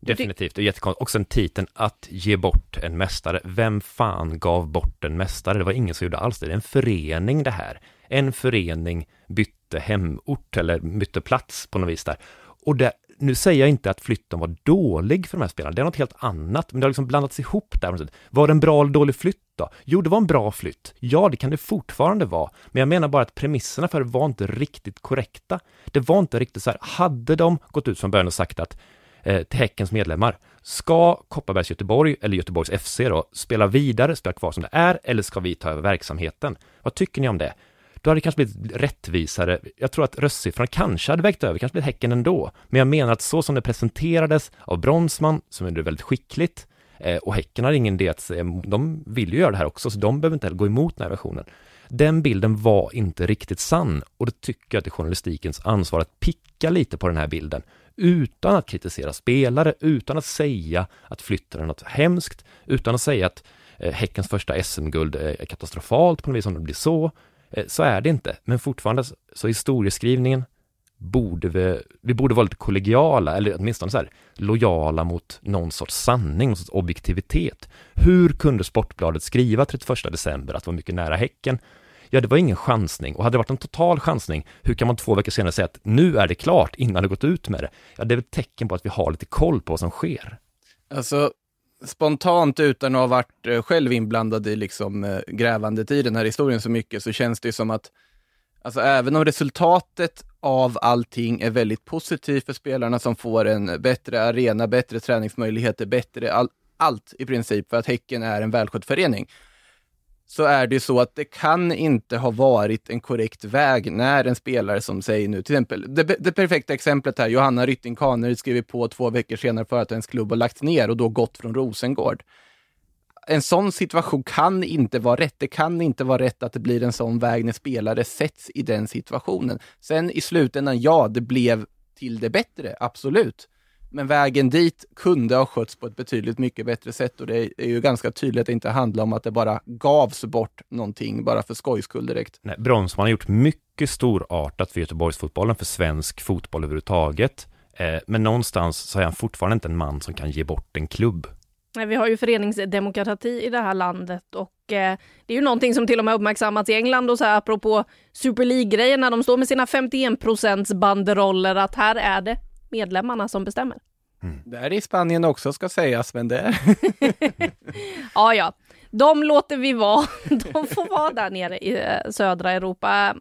Definitivt, är jättekonstigt. Och sen titeln att ge bort en mästare. Vem fan gav bort en mästare? Det var ingen som gjorde alls det. Det är en förening det här. En förening bytte hemort eller bytte plats på något vis där. Och det, nu säger jag inte att flytten var dålig för de här spelarna, det är något helt annat, men det har liksom blandats ihop där. Var det en bra eller dålig flytt då? Jo, det var en bra flytt. Ja, det kan det fortfarande vara, men jag menar bara att premisserna för det var inte riktigt korrekta. Det var inte riktigt så här, hade de gått ut från början och sagt att eh, till Häckens medlemmar, ska Kopparbergs Göteborg, eller Göteborgs FC då, spela vidare, spela kvar som det är, eller ska vi ta över verksamheten? Vad tycker ni om det? Då hade det kanske blivit rättvisare. Jag tror att röstsiffrorna kanske hade vägt över, kanske blivit Häcken ändå. Men jag menar att så som det presenterades av Bronsman, som är väldigt skickligt, eh, och Häcken har ingen idé att mm, de vill ju göra det här också, så de behöver inte heller gå emot den här versionen. Den bilden var inte riktigt sann och då tycker jag att det är journalistikens ansvar att picka lite på den här bilden utan att kritisera spelare, utan att säga att flytten är något hemskt, utan att säga att eh, Häckens första SM-guld eh, är katastrofalt på något vis om det blir så, Eh, så är det inte, men fortfarande så historieskrivningen borde vi, vi borde vara lite kollegiala eller åtminstone så här lojala mot någon sorts sanning, någon sorts objektivitet. Hur kunde Sportbladet skriva 31 december att det var mycket nära Häcken? Ja, det var ingen chansning och hade det varit en total chansning, hur kan man två veckor senare säga att nu är det klart innan det gått ut med det? Ja, det är ett tecken på att vi har lite koll på vad som sker. Alltså, spontant utan att ha varit eh, själv inblandad i liksom, eh, grävandet i den här historien så mycket så känns det som att alltså, även om resultatet av allting är väldigt positivt för spelarna som får en bättre arena, bättre träningsmöjligheter, bättre all, allt i princip för att Häcken är en välskött förening så är det ju så att det kan inte ha varit en korrekt väg när en spelare som säger nu, till exempel, det, det perfekta exemplet här, Johanna Rytting Kaneryd skriver på två veckor senare för att hennes klubb har lagts ner och då gått från Rosengård. En sån situation kan inte vara rätt. Det kan inte vara rätt att det blir en sån väg när spelare sätts i den situationen. Sen i slutändan, ja, det blev till det bättre, absolut. Men vägen dit kunde ha skötts på ett betydligt mycket bättre sätt och det är ju ganska tydligt att det inte handlar om att det bara gavs bort någonting bara för skojs skull direkt. Nej, Bronsman har gjort mycket storartat för Göteborgsfotbollen, för svensk fotboll överhuvudtaget. Eh, men någonstans så är han fortfarande inte en man som kan ge bort en klubb. Nej, vi har ju föreningsdemokrati i det här landet och eh, det är ju någonting som till och med uppmärksammats i England och så här apropå Super League-grejen när de står med sina 51 procents banderoller att här är det medlemmarna som bestämmer. Mm. Det är i Spanien också ska sägas, men det... ja, ja. De låter vi vara. De får vara där nere i eh, södra Europa.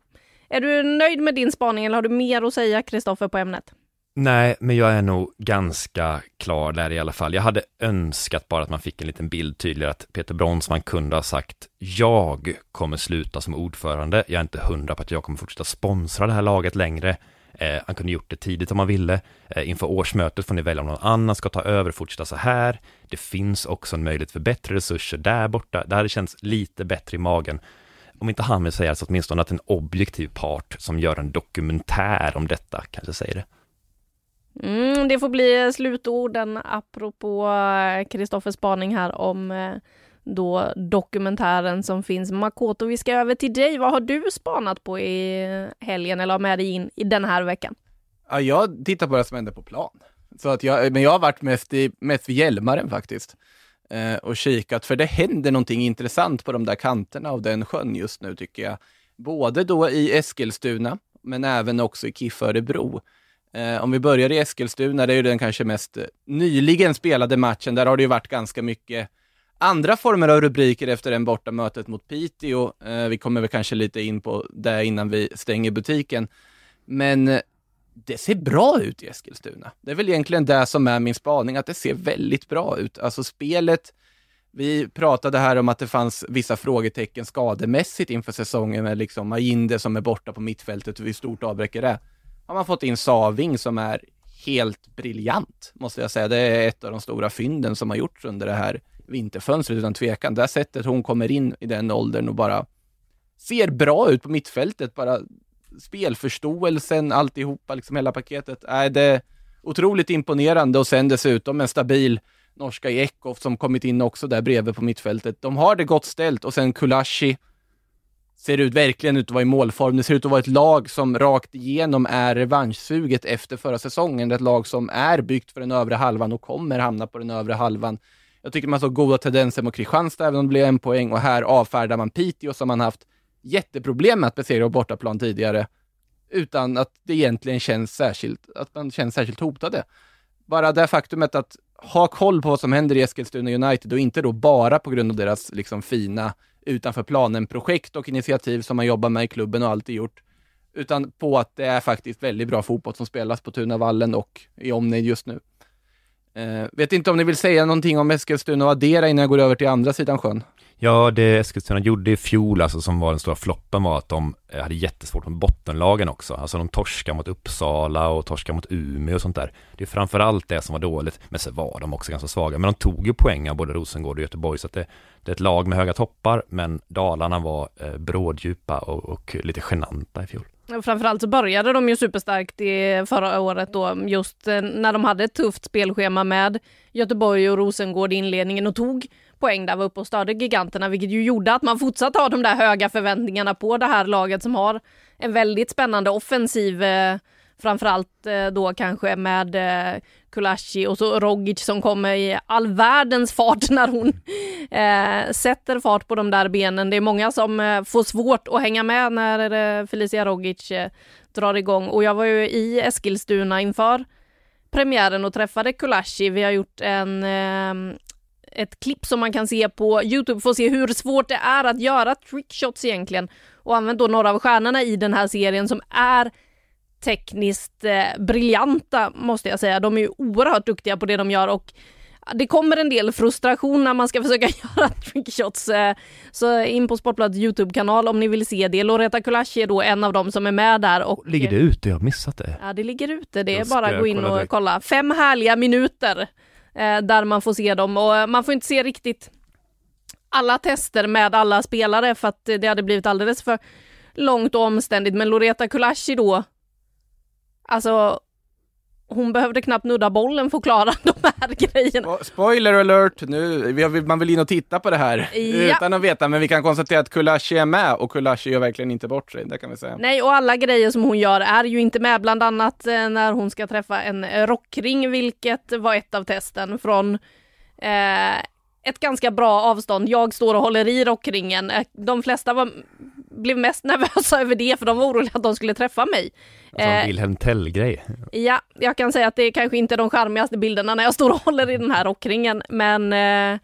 Är du nöjd med din spaning eller har du mer att säga, Kristoffer, på ämnet? Nej, men jag är nog ganska klar där i alla fall. Jag hade önskat bara att man fick en liten bild tydligare att Peter Bronsman kunde ha sagt jag kommer sluta som ordförande. Jag är inte hundra på att jag kommer fortsätta sponsra det här laget längre. Eh, han kunde gjort det tidigt om han ville. Eh, inför årsmötet får ni välja om någon annan ska ta över och fortsätta så här. Det finns också en möjlighet för bättre resurser där borta. Det hade känts lite bättre i magen. Om inte han vill säga så åtminstone att en objektiv part som gör en dokumentär om detta kanske säger det. Mm, det får bli slutorden apropå eh, Kristoffers spaning här om eh, då dokumentären som finns. Makoto, vi ska över till dig. Vad har du spanat på i helgen eller har med dig in i den här veckan? Ja, jag tittar på det som händer på plan. Så att jag, men jag har varit mest, i, mest vid Hjälmaren faktiskt eh, och kikat, för det händer någonting intressant på de där kanterna av den sjön just nu tycker jag. Både då i Eskilstuna, men även också i KIF Örebro. Eh, om vi börjar i Eskilstuna, det är ju den kanske mest eh, nyligen spelade matchen. Där har det ju varit ganska mycket andra former av rubriker efter det borta mötet mot Piteå. Eh, vi kommer väl kanske lite in på det innan vi stänger butiken. Men eh, det ser bra ut i Eskilstuna. Det är väl egentligen det som är min spaning, att det ser väldigt bra ut. Alltså spelet, vi pratade här om att det fanns vissa frågetecken skademässigt inför säsongen med liksom Majinde som är borta på mittfältet och hur stort avbräck är det? Har man fått in Saving som är helt briljant, måste jag säga. Det är ett av de stora fynden som har gjorts under det här vinterfönstret utan tvekan. Det här sättet hon kommer in i den åldern och bara ser bra ut på mittfältet, bara spelförståelsen, alltihopa, liksom hela paketet. Är det otroligt imponerande och sen dessutom en stabil norska i Ekhoff som kommit in också där bredvid på mittfältet. De har det gott ställt och sen Kulashi ser ut verkligen ut att vara i målform. Det ser ut att vara ett lag som rakt igenom är revanschsuget efter förra säsongen. Ett lag som är byggt för den övre halvan och kommer hamna på den övre halvan. Jag tycker man såg goda tendenser mot Kristianstad, även om det blev en poäng. Och här avfärdar man Piteå som man haft jätteproblem med att besegra på bortaplan tidigare. Utan att det egentligen känns särskilt, att man känns särskilt hotade. Bara det faktumet att ha koll på vad som händer i Eskilstuna United och inte då bara på grund av deras liksom fina utanför planen-projekt och initiativ som man jobbar med i klubben och alltid gjort. Utan på att det är faktiskt väldigt bra fotboll som spelas på Tunavallen och i omnejd just nu. Eh, vet inte om ni vill säga någonting om Eskilstuna och addera innan jag går över till andra sidan sjön? Ja, det Eskilstuna gjorde i fjol, alltså som var den stora floppen, var att de eh, hade jättesvårt med bottenlagen också. Alltså de torskade mot Uppsala och torskade mot Umeå och sånt där. Det är framförallt det som var dåligt, men så var de också ganska svaga. Men de tog ju poäng av både Rosengård och Göteborg, så att det, det är ett lag med höga toppar, men Dalarna var eh, bråddjupa och, och lite genanta i fjol. Framförallt så började de ju superstarkt i förra året då, just eh, när de hade ett tufft spelschema med Göteborg och Rosengård i inledningen och tog poäng där, var uppe och störde giganterna, vilket ju gjorde att man fortsatt har de där höga förväntningarna på det här laget som har en väldigt spännande offensiv eh, Framförallt eh, då kanske med eh, Kulashi och så Rogic som kommer i all världens fart när hon eh, sätter fart på de där benen. Det är många som eh, får svårt att hänga med när eh, Felicia Rogic eh, drar igång och jag var ju i Eskilstuna inför premiären och träffade Kulashi. Vi har gjort en eh, ett klipp som man kan se på Youtube för att se hur svårt det är att göra trickshots egentligen och använt då några av stjärnorna i den här serien som är tekniskt eh, briljanta måste jag säga. De är ju oerhört duktiga på det de gör och det kommer en del frustration när man ska försöka göra trickshots. Eh, så in på Sportbladets Youtube-kanal om ni vill se det. Loretta Kulashi är då en av dem som är med där. Och, ligger det ute? Jag har missat det. Ja, det ligger ute. Det är bara att gå in och kolla. Fem härliga minuter eh, där man får se dem och eh, man får inte se riktigt alla tester med alla spelare för att det hade blivit alldeles för långt och omständigt. Men Loreta Kulashi då Alltså, hon behövde knappt nudda bollen för att klara de här grejerna. Spoiler alert! Nu, man vill in och titta på det här ja. utan att veta, men vi kan konstatera att Kulashi är med och Kulashi gör verkligen inte bort sig, det kan vi säga. Nej, och alla grejer som hon gör är ju inte med, bland annat eh, när hon ska träffa en rockring, vilket var ett av testen från eh, ett ganska bra avstånd. Jag står och håller i rockringen. Eh, de flesta var, blev mest nervösa över det, för de var oroliga att de skulle träffa mig. Alltså en eh, Wilhelm Tell-grej. Ja, jag kan säga att det är kanske inte de charmigaste bilderna när jag står och håller i den här rockringen, men eh,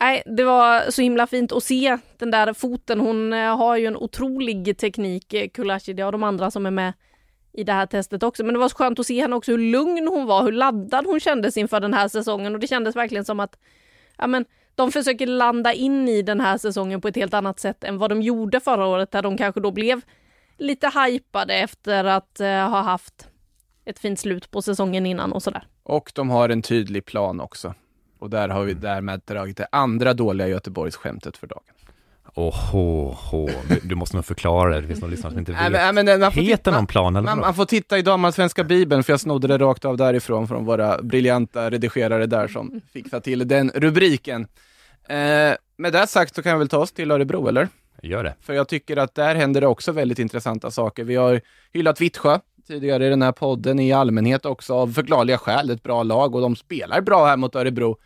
Nej, det var så himla fint att se den där foten. Hon eh, har ju en otrolig teknik, eh, Kulashi. Det har de andra som är med i det här testet också. Men det var så skönt att se henne också hur lugn hon var, hur laddad hon kändes inför den här säsongen och det kändes verkligen som att ja, men, de försöker landa in i den här säsongen på ett helt annat sätt än vad de gjorde förra året där de kanske då blev lite hypade efter att uh, ha haft ett fint slut på säsongen innan och sådär. Och de har en tydlig plan också. Och där har vi därmed dragit det andra dåliga Göteborgsskämtet för dagen. Åh, du måste nog förklara det, det finns någon lyssnare som inte vet. Nej, men, men, man Heter titta, någon plan eller man, man får titta i damallsvenska bibeln, för jag snodde det rakt av därifrån, från våra briljanta redigerare där som fixade till den rubriken. Eh, med det sagt så kan vi väl ta oss till Örebro, eller? Gör det. För jag tycker att där händer det också väldigt intressanta saker. Vi har hyllat Vittsjö tidigare i den här podden i allmänhet också av förklarliga skäl. Ett bra lag och de spelar bra här mot Örebro.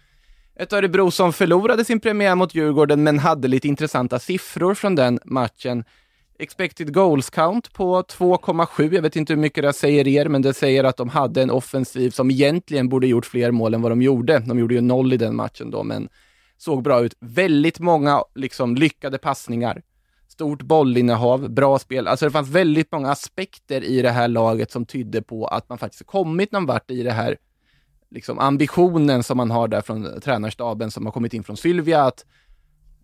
Ett Örebro som förlorade sin premiär mot Djurgården men hade lite intressanta siffror från den matchen. Expected goals count på 2,7. Jag vet inte hur mycket det säger er, men det säger att de hade en offensiv som egentligen borde gjort fler mål än vad de gjorde. De gjorde ju noll i den matchen då, men såg bra ut. Väldigt många liksom lyckade passningar. Stort bollinnehav, bra spel. Alltså det fanns väldigt många aspekter i det här laget som tydde på att man faktiskt kommit någon vart i det här liksom ambitionen som man har där från tränarstaben som har kommit in från Sylvia att,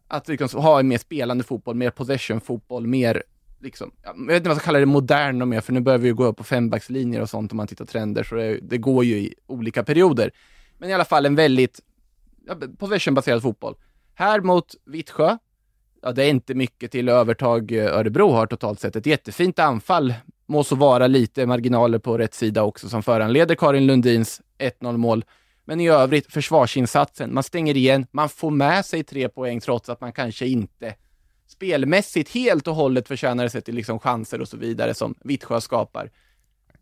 att liksom ha en mer spelande fotboll, mer possession-fotboll, mer liksom, jag vet inte vad jag ska kalla det modern och mer, för nu börjar vi ju gå upp på fembackslinjer och sånt om man tittar trender, så det, det går ju i olika perioder. Men i alla fall en väldigt possession-baserad fotboll. Här mot Vittsjö, ja det är inte mycket till övertag eh, Örebro har totalt sett. Ett jättefint anfall, må så vara lite marginaler på rätt sida också som föranleder Karin Lundins 1-0 mål. Men i övrigt, försvarsinsatsen, man stänger igen, man får med sig tre poäng trots att man kanske inte spelmässigt helt och hållet förtjänar sig till liksom chanser och så vidare som Vittsjö skapar.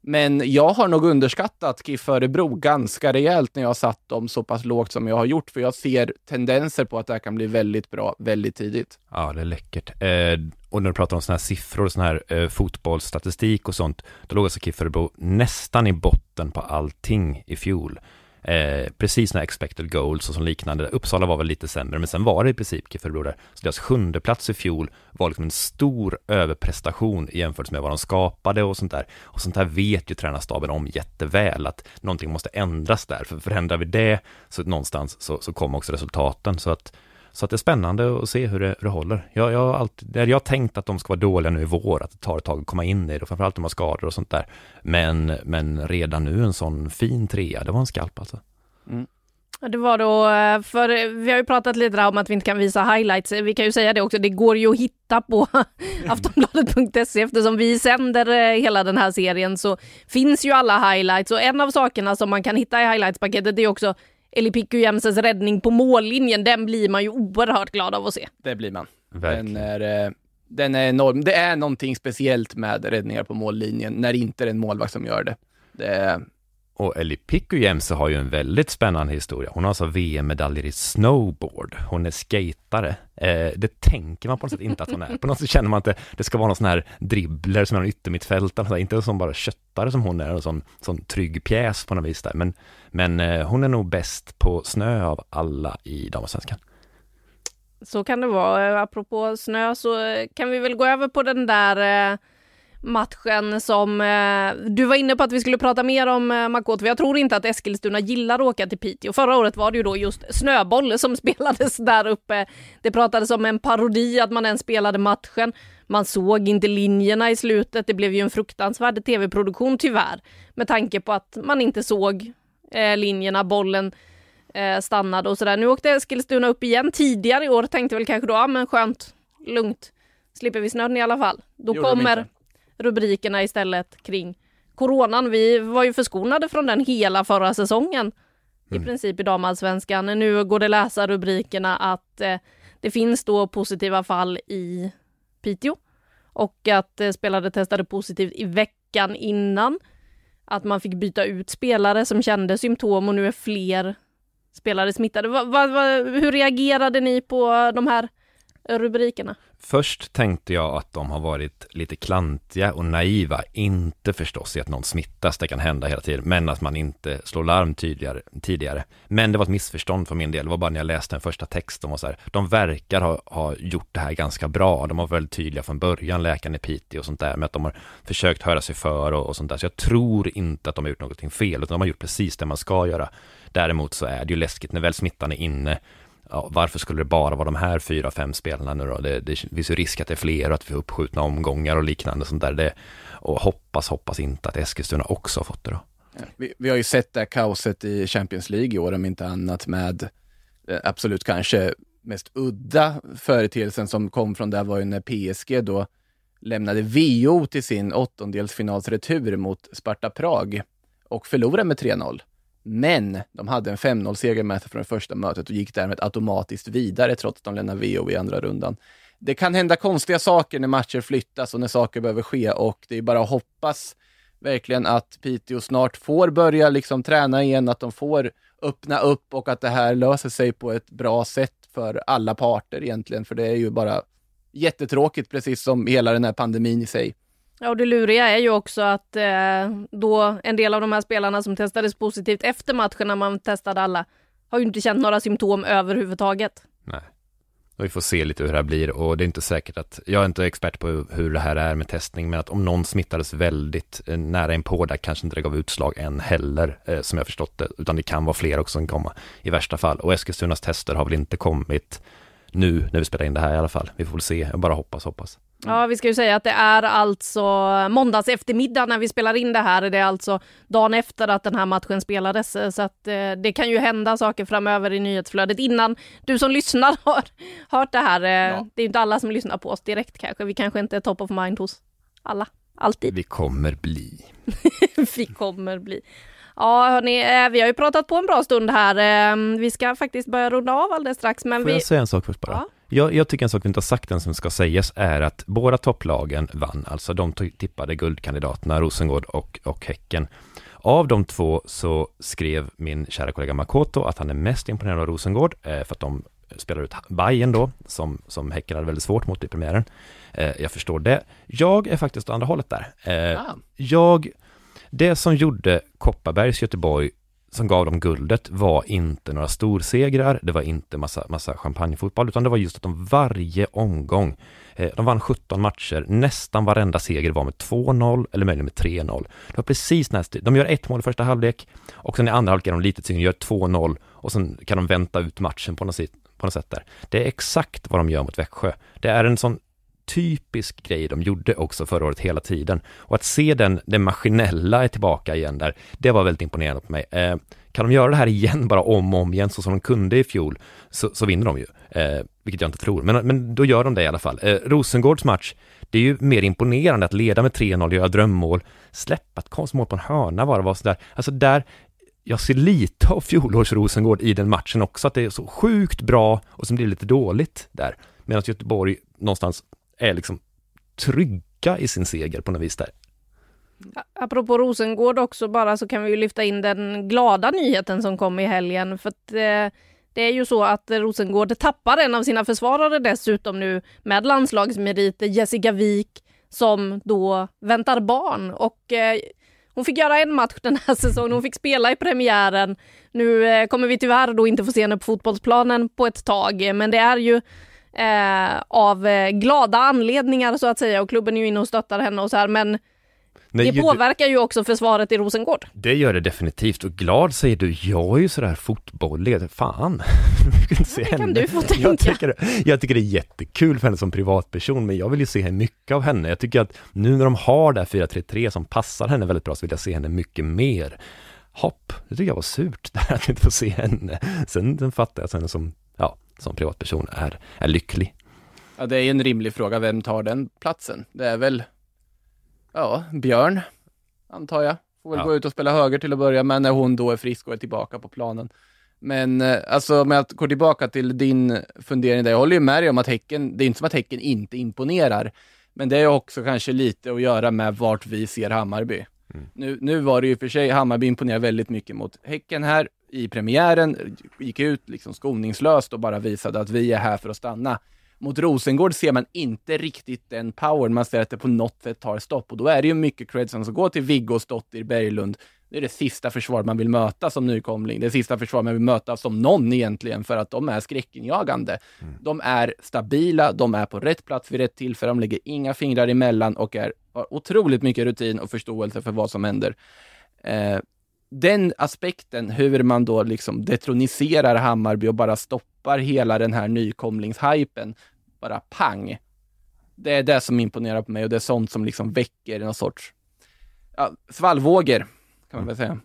Men jag har nog underskattat KIF Örebro ganska rejält när jag har satt dem så pass lågt som jag har gjort, för jag ser tendenser på att det här kan bli väldigt bra väldigt tidigt. Ja, det är läckert. Eh, och när du pratar om sådana här siffror och sån här eh, fotbollsstatistik och sånt, då låg alltså KIF Örebro nästan i botten på allting i fjol. Eh, precis när expected goals och som liknande. Uppsala var väl lite sämre, men sen var det i princip GIF Örebro där. Så deras sjunde plats i fjol var liksom en stor överprestation jämfört med vad de skapade och sånt där. Och sånt där vet ju tränarstaben om jätteväl, att någonting måste ändras där. För förändrar vi det, så någonstans så, så kommer också resultaten. Så att så att det är spännande att se hur det, hur det håller. Jag, jag, har alltid, jag har tänkt att de ska vara dåliga nu i vår, att det tar ett tag att komma in i det, och framförallt om de har skador och sånt där. Men, men redan nu en sån fin trea, det var en skalp alltså. Ja, Det var då, eh, för vi har ju pratat lite där om att vi inte kan visa highlights. Vi kan ju säga det också, det går ju att hitta på aftonbladet.se eftersom vi sänder eh, hela den här serien så finns ju alla highlights och en av sakerna som man kan hitta i highlights-paketet är också Eli Pikku räddning på mållinjen. Den blir man ju oerhört glad av att se. Det blir man. Verkligen. Den är, eh, den är enorm. Det är någonting speciellt med räddningar på mållinjen när det inte är en målvakt som gör det. det är, Och Ellie Pikku-Jämse har ju en väldigt spännande historia. Hon har alltså VM-medaljer i snowboard. Hon är skatare. Eh, det tänker man på något sätt inte att hon är. På något sätt känner man att det, det ska vara någon sån här dribbler som är en yttermittfältare. Inte en sån bara köttare som hon är, en sån, sån trygg pjäs på något vis där. Men, men eh, hon är nog bäst på snö av alla i damallsvenskan. Så kan det vara. Eh, apropå snö så eh, kan vi väl gå över på den där eh, matchen som eh, du var inne på att vi skulle prata mer om eh, Makoto. jag tror inte att Eskilstuna gillar att åka till Piteå. Förra året var det ju då just snöboll som spelades där uppe. Det pratades om en parodi att man ens spelade matchen. Man såg inte linjerna i slutet. Det blev ju en fruktansvärd tv-produktion tyvärr, med tanke på att man inte såg eh, linjerna, bollen eh, stannade och sådär. Nu åkte Eskilstuna upp igen tidigare i år, tänkte väl kanske då, ja men skönt, lugnt, slipper vi snön i alla fall. Då Gjorde de kommer rubrikerna istället kring coronan. Vi var ju förskonade från den hela förra säsongen i princip i damallsvenskan. Nu går det läsa rubrikerna att eh, det finns då positiva fall i Piteå och att eh, spelare testade positivt i veckan innan. Att man fick byta ut spelare som kände symptom och nu är fler spelare smittade. Va, va, va, hur reagerade ni på de här rubrikerna? Först tänkte jag att de har varit lite klantiga och naiva, inte förstås i att någon smittas, det kan hända hela tiden, men att man inte slår larm tydligare tidigare. Men det var ett missförstånd för min del, det var bara när jag läste den första texten och så här, de verkar ha, ha gjort det här ganska bra, de var väldigt tydliga från början, läkaren i Piteå och sånt där, med att de har försökt höra sig för och, och sånt där, så jag tror inte att de har gjort någonting fel, utan de har gjort precis det man ska göra. Däremot så är det ju läskigt när väl smittan är inne, ja, varför skulle det bara vara de här fyra, fem spelarna nu då? Det, det finns ju risk att det är fler och att vi får uppskjutna omgångar och liknande sånt där. Det, och hoppas, hoppas inte att Eskilstuna också har fått det då. Vi, vi, har ju sett det här kaoset i Champions League i år, om inte annat, med eh, absolut kanske mest udda företeelsen som kom från det var ju när PSG då lämnade VO till sin åttondelsfinalsretur mot Sparta Prag och förlorade med 3-0. Men de hade en 5-0-seger med sig från det första mötet och gick därmed automatiskt vidare trots att de lämnade VO i andra rundan. Det kan hända konstiga saker när matcher flyttas och när saker behöver ske och det är bara att hoppas verkligen att Piteå snart får börja liksom träna igen, att de får öppna upp och att det här löser sig på ett bra sätt för alla parter egentligen, för det är ju bara jättetråkigt, precis som hela den här pandemin i sig. Ja, och det luriga är ju också att eh, då en del av de här spelarna som testades positivt efter matchen när man testade alla har ju inte känt några symptom överhuvudtaget. Nej. Och vi får se lite hur det här blir och det är inte säkert att, jag är inte expert på hur det här är med testning, men att om någon smittades väldigt eh, nära inpå där kanske inte det gav utslag än heller, eh, som jag förstått det, utan det kan vara fler också som kommer i värsta fall. Och Eskilstunas tester har väl inte kommit nu när vi spelar in det här i alla fall. Vi får väl se, jag bara hoppas, hoppas. Ja, vi ska ju säga att det är alltså måndags eftermiddag när vi spelar in det här. Det är alltså dagen efter att den här matchen spelades, så att eh, det kan ju hända saker framöver i nyhetsflödet innan du som lyssnar har hört det här. Eh, ja. Det är ju inte alla som lyssnar på oss direkt kanske. Vi kanske inte är top of mind hos alla, alltid. Vi kommer bli. vi kommer bli. Ja, hörni, eh, vi har ju pratat på en bra stund här. Ehm, vi ska faktiskt börja runda av alldeles strax, men Får vi... jag säga en sak först bara? Ja. Jag, jag, tycker en sak vi inte har sagt än som ska sägas är att båda topplagen vann, alltså de tippade guldkandidaterna Rosengård och, och Häcken. Av de två så skrev min kära kollega Makoto att han är mest imponerad av Rosengård eh, för att de spelar ut Bayern då, som, som Häcken hade väldigt svårt mot i premiären. Eh, jag förstår det. Jag är faktiskt åt andra hållet där. Eh, ah. Jag, det som gjorde Kopparbergs Göteborg som gav dem guldet var inte några storsegrar, det var inte massa, massa champagnefotboll, utan det var just att de varje omgång, eh, de vann 17 matcher, nästan varenda seger var med 2-0 eller möjligen med 3-0. Det var precis nästan, de gör ett mål i första halvlek och sen i andra halvlek är de lite tyngre, gör 2-0 och sen kan de vänta ut matchen på något, sätt, på något sätt där. Det är exakt vad de gör mot Växjö. Det är en sån typisk grej de gjorde också förra året hela tiden. Och att se den, den maskinella är tillbaka igen där, det var väldigt imponerande på mig. Eh, kan de göra det här igen, bara om och om igen, så som de kunde i fjol, så, så vinner de ju. Eh, vilket jag inte tror, men, men då gör de det i alla fall. Eh, Rosengårds match, det är ju mer imponerande att leda med 3-0, göra drömmål, släppa ett konstmål på en hörna var det var sådär. Alltså där, jag ser lite av fjolårs Rosengård i den matchen också, att det är så sjukt bra och som blir lite dåligt där. Medan Göteborg någonstans är liksom trygga i sin seger på något vis där. Apropå Rosengård också bara så kan vi ju lyfta in den glada nyheten som kom i helgen för att eh, det är ju så att Rosengård tappar en av sina försvarare dessutom nu med landslagsmeriter, Jessica Wik, som då väntar barn och eh, hon fick göra en match den här säsongen, hon fick spela i premiären. Nu eh, kommer vi tyvärr då inte få se henne på fotbollsplanen på ett tag, men det är ju eh, av eh, glada anledningar så att säga och klubben är ju inne och stöttar henne och så här men Nej, det påverkar ju också försvaret i Rosengård. Det gör det definitivt och glad säger du, jag är ju sådär fotbollig, fan. kan se det kan du få tänka. Jag tycker, jag tycker det är jättekul för henne som privatperson, men jag vill ju se mycket av henne. Jag tycker att nu när de har det här 4-3-3 som passar henne väldigt bra så vill jag se henne mycket mer. Hopp, det tycker jag var surt, där att inte få se henne. Sen, sen fattar jag henne som som privatperson är, är lycklig. Ja, det är en rimlig fråga. Vem tar den platsen? Det är väl, ja, Björn, antar jag. Får väl ja. gå ut och spela höger till att börja med när hon då är frisk och är tillbaka på planen. Men eh, alltså med att gå tillbaka till din fundering där, jag håller ju med dig om att Häcken, det är inte som att Häcken inte imponerar. Men det är också kanske lite att göra med vart vi ser Hammarby. Mm. Nu, nu var det ju för sig, Hammarby imponerar väldigt mycket mot Häcken här i premiären, gick ut liksom skoningslöst och bara visade att vi är här för att stanna. Mot Rosengård ser man inte riktigt den power. Man ser att det på något sätt tar stopp och då är det ju mycket cred som går till Viggo Stottir Berglund. Det är det sista försvar man vill möta som nykomling. Det sista försvar man vill möta som någon egentligen för att de är skräckinjagande. Mm. De är stabila, de är på rätt plats vid rätt tillfälle, de lägger inga fingrar emellan och är, har otroligt mycket rutin och förståelse för vad som händer. Eh, den aspekten, hur man då liksom detroniserar Hammarby och bara stoppar hela den här nykomlingshypen, bara pang. Det är det som imponerar på mig och det är sånt som liksom väcker någon sorts ja, svallvågor, kan man väl säga.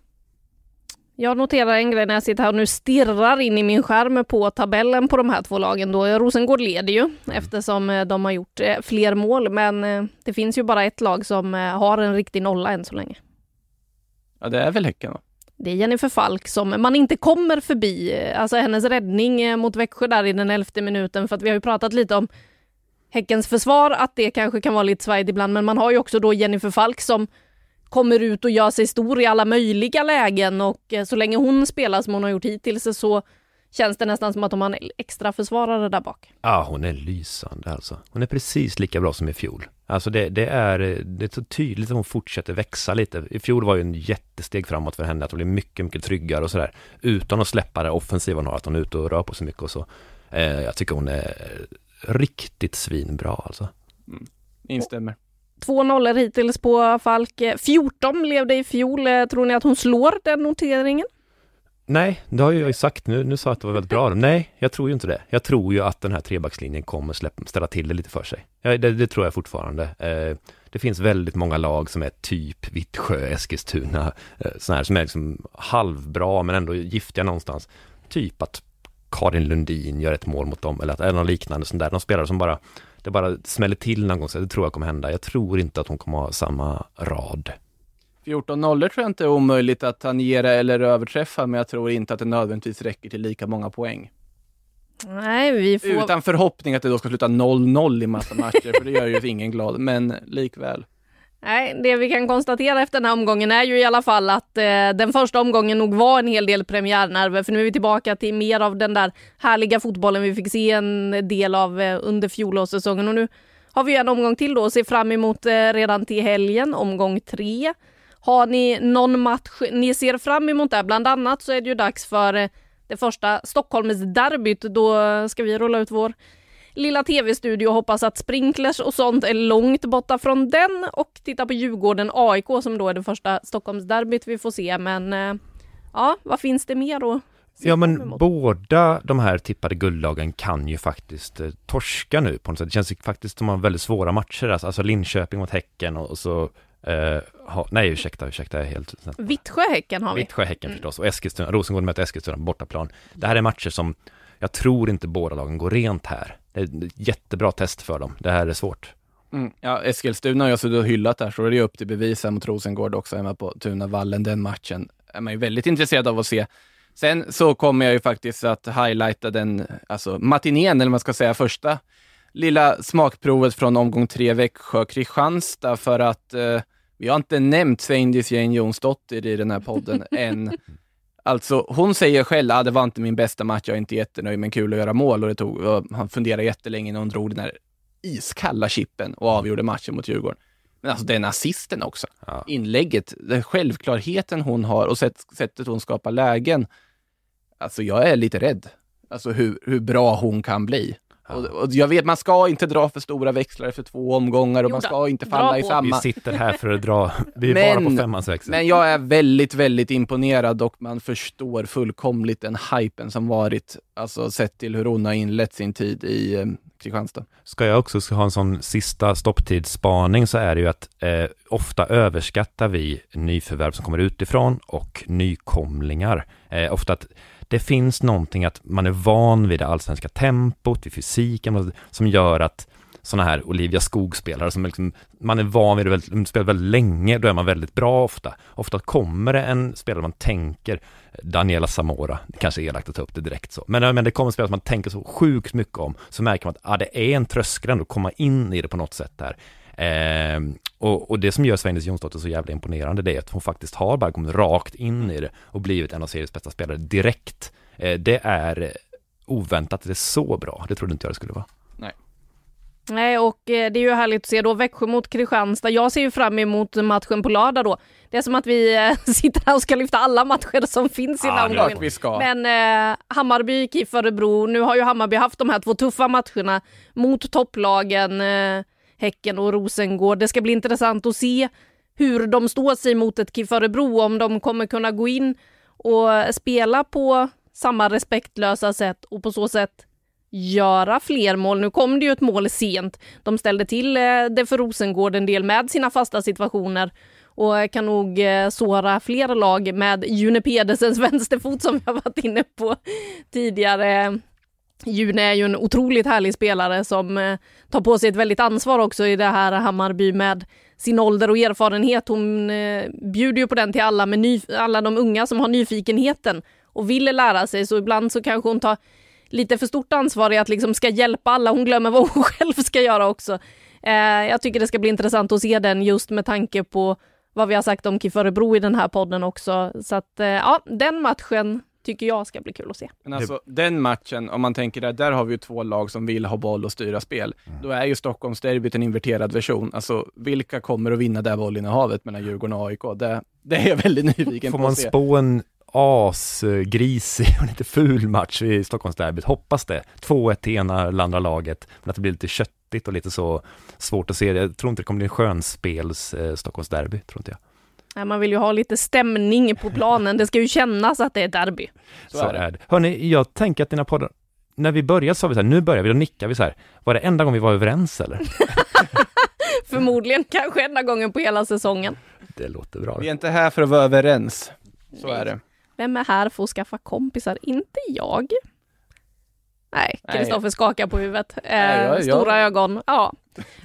Jag noterar en grej när jag sitter här och nu stirrar in i min skärm på tabellen på de här två lagen. Då Rosengård leder ju mm. eftersom eh, de har gjort eh, fler mål, men eh, det finns ju bara ett lag som har en riktig nolla än så länge. Ja, det är väl Häcken då? Det är Jennifer Falk som man inte kommer förbi. Alltså hennes räddning eh, mot Växjö där i den elfte minuten, för att vi har ju pratat lite om Häckens försvar, att det kanske kan vara lite svajigt ibland, men man har ju också då Jennifer Falk som kommer ut och gör sig stor i alla möjliga lägen och eh, så länge hon spelar som hon har gjort hittills så känns det nästan som att de har en extra försvarare där bak. Ja, hon är lysande alltså. Hon är precis lika bra som i fjol. Alltså det, det, är, det är så tydligt att hon fortsätter växa lite. I fjol var ju en jättesteg framåt för henne, att hon blev mycket, mycket tryggare och sådär. Utan att släppa det offensiva hon har, att hon är ute och rör på sig mycket och så. Eh, jag tycker hon är riktigt svinbra alltså. Mm. Instämmer. Två nollor hittills på Falk. 14 blev det i fjol. Eh, tror ni att hon slår den noteringen? Nej, det har jag ju sagt nu. Nu sa jag att det var väldigt bra. Nej, jag tror ju inte det. Jag tror ju att den här trebackslinjen kommer släppa, ställa till det lite för sig. Ja, det, det, tror jag fortfarande. Eh, det finns väldigt många lag som är typ Vittsjö, Eskilstuna, eh, sådana här som är liksom halvbra men ändå giftiga någonstans. Typ att Karin Lundin gör ett mål mot dem eller att eller något liknande sånt där. De spelare som bara, det bara smäller till någon gång, så det tror jag kommer hända. Jag tror inte att hon kommer ha samma rad 14 nollor tror jag inte är omöjligt att tangera eller överträffa, men jag tror inte att det nödvändigtvis räcker till lika många poäng. Nej, vi får... Utan förhoppning att det då ska sluta 0-0 i massa matcher, för det gör ju ingen glad, men likväl. Nej, det vi kan konstatera efter den här omgången är ju i alla fall att eh, den första omgången nog var en hel del premiärnerver, för nu är vi tillbaka till mer av den där härliga fotbollen vi fick se en del av eh, under fjolårssäsongen och nu har vi en omgång till då att se fram emot eh, redan till helgen, omgång tre. Har ni någon match ni ser fram emot där? Bland annat så är det ju dags för eh, det första Stockholmsderbyt. Då ska vi rulla ut vår lilla tv-studio och hoppas att sprinklers och sånt är långt borta från den och titta på Djurgården AIK som då är det första Stockholmsderbyt vi får se. Men eh, ja, vad finns det mer då? Ja men båda de här tippade guldlagen kan ju faktiskt eh, torska nu på något sätt. Det känns faktiskt som att de har väldigt svåra matcher, alltså, alltså Linköping mot Häcken och, och så ha, nej, ursäkta, ursäkta, jag är helt... Vittsjö-Häcken har vi. Vittsjö-Häcken mm. förstås, och Eskilstuna, Rosengård möter Eskilstuna på bortaplan. Det här är matcher som, jag tror inte båda lagen går rent här. Det är ett jättebra test för dem. Det här är svårt. Mm. Ja, Eskilstuna har jag suttit och hyllat där, så är det upp till bevis här mot Rosengård också hemma på Tunavallen. Den matchen är man ju väldigt intresserad av att se. Sen så kommer jag ju faktiskt att highlighta den, alltså matinén, eller man ska säga första lilla smakprovet från omgång tre Växjö-Kristianstad för att eh, vi har inte nämnt Sveindis Jane Jonsdottir i den här podden än. Alltså, hon säger själv att ah, det var inte min bästa match, jag är inte jättenöjd, men kul att göra mål. Och det tog, och han funderade jättelänge när hon drog den här iskalla chippen och avgjorde matchen mot Djurgården. Men alltså den assisten också. Ja. Inlägget, den självklarheten hon har och sätt, sättet hon skapar lägen. Alltså jag är lite rädd. Alltså hur, hur bra hon kan bli. Och, och, jag vet, man ska inte dra för stora växlar efter två omgångar och jo, man ska inte falla i samma... Vi sitter här för att dra, vi är men, bara på femmans växel. Men jag är väldigt, väldigt imponerad och man förstår fullkomligt den hypen som varit, alltså sett till hur hon har inlett sin tid i eh, Kristianstad. Ska jag också ha en sån sista stopptidsspaning så är det ju att eh, ofta överskattar vi nyförvärv som kommer utifrån och nykomlingar. Eh, ofta att det finns någonting att man är van vid det allsvenska tempot, vid fysiken, som gör att sådana här Olivia Skog-spelare som liksom, man är van vid att spela väldigt länge, då är man väldigt bra ofta. Ofta kommer det en spelare man tänker, Daniela Samora, det kanske är elakt att ta upp det direkt så, men, men det kommer spelare som man tänker så sjukt mycket om, så märker man att ah, det är en tröskel ändå att komma in i det på något sätt där. Eh, och, och, det som gör Svendis Jonsdotter så jävla imponerande det är att hon faktiskt har bara kommit rakt in i det och blivit en av seriens bästa spelare direkt. Eh, det är oväntat, det är så bra, det trodde inte jag det skulle vara. Nej. Nej, och eh, det är ju härligt att se då Växjö mot Kristianstad. Jag ser ju fram emot matchen på lördag då. Det är som att vi eh, sitter här och ska lyfta alla matcher som finns i den är Klart omgången. vi ska. Men eh, Hammarby, KIF Örebro, nu har ju Hammarby haft de här två tuffa matcherna mot topplagen eh, Häcken och Rosengård. Det ska bli intressant att se hur de står sig mot ett KIF Örebro, om de kommer kunna gå in och spela på samma respektlösa sätt och på så sätt göra fler mål. Nu kom det ju ett mål sent. De ställde till eh, det för Rosengård en del med sina fasta situationer och kan nog eh, såra fler lag med June Pedersens vänsterfot som vi har varit inne på tidigare. June är ju en otroligt härlig spelare som eh, tar på sig ett väldigt ansvar också i det här Hammarby med sin ålder och erfarenhet. Hon eh, bjuder ju på den till alla, med ny, alla de unga som har nyfikenheten och vill lära sig, så ibland så kanske hon tar lite för stort ansvar i att liksom ska hjälpa alla. Hon glömmer vad hon själv ska göra också. Eh, jag tycker det ska bli intressant att se den just med tanke på vad vi har sagt om KIF Örebro i den här podden också. Så att ja, den matchen tycker jag ska bli kul att se. Men alltså den matchen, om man tänker där, där har vi ju två lag som vill ha boll och styra spel. Då är ju Stockholmsderbyt en inverterad version. Alltså vilka kommer att vinna det bollinnehavet mellan Djurgården och AIK? Det, det är jag väldigt nyfiken Får på man att se. spå en asgrisig och lite ful match i Stockholmsderbyt? Hoppas det. 2-1 till ena eller andra laget, men att det blir lite köttigt och lite så svårt att se. Jag tror inte det kommer bli en skönspels eh, Stockholmsderby, tror inte jag. Nej, Man vill ju ha lite stämning på planen. Det ska ju kännas att det är derby. Så är det. Hörni, jag tänker att dina poddar, när vi började sa vi så här, nu börjar vi, då nickar vi så här. Var det enda gången vi var överens eller? Förmodligen kanske enda gången på hela säsongen. Det låter bra. Vi är inte här för att vara överens. Så Nej. är det. Vem är här för att skaffa kompisar? Inte jag. Nej. Kristoffer skakar på huvudet. Eh, Nej, jag- jag- Stora ögon. Ja.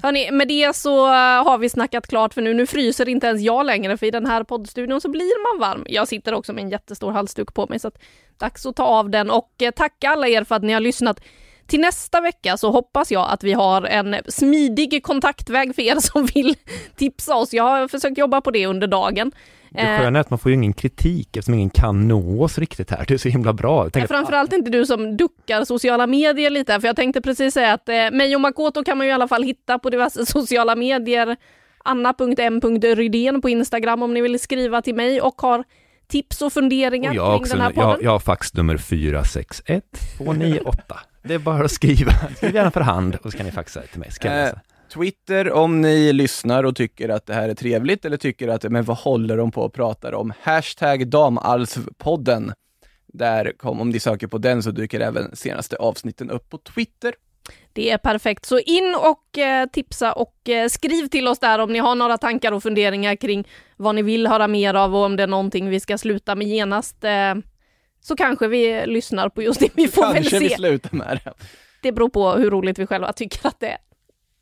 Hörni, med det så eh, har vi snackat klart för nu. Nu fryser inte ens jag längre för i den här poddstudion så blir man varm. Jag sitter också med en jättestor halsduk på mig så att dags att ta av den och eh, tacka alla er för att ni har lyssnat. Till nästa vecka så hoppas jag att vi har en smidig kontaktväg för er som vill tipsa oss. Jag har försökt jobba på det under dagen. Det sköna är att man får ju ingen kritik eftersom ingen kan nå oss riktigt här. Det är så himla bra. Ja, framförallt inte du som duckar sociala medier lite, för jag tänkte precis säga att eh, mig och Makoto kan man ju i alla fall hitta på diverse sociala medier. Anna.m.rydén på Instagram om ni vill skriva till mig och har tips och funderingar och jag kring också, den här podden. jag, jag har faxnummer 461 298. Det är bara att skriva. Skriv gärna för hand och så kan ni faxa till mig. Så kan jag Eh, läsa. Twitter om ni lyssnar och tycker att det här är trevligt eller tycker att, men vad håller de på och pratar om? Hashtag damalvpodden. Där kom, om ni söker på den så dyker även senaste avsnitten upp på Twitter. Det är perfekt. Så in och eh, tipsa och eh, skriv till oss där om ni har några tankar och funderingar kring vad ni vill höra mer av och om det är någonting vi ska sluta med genast. Eh, så kanske vi lyssnar på just det. Vi får Kanske väl vi se. slutar med det. Det beror på hur roligt vi själva tycker att det är.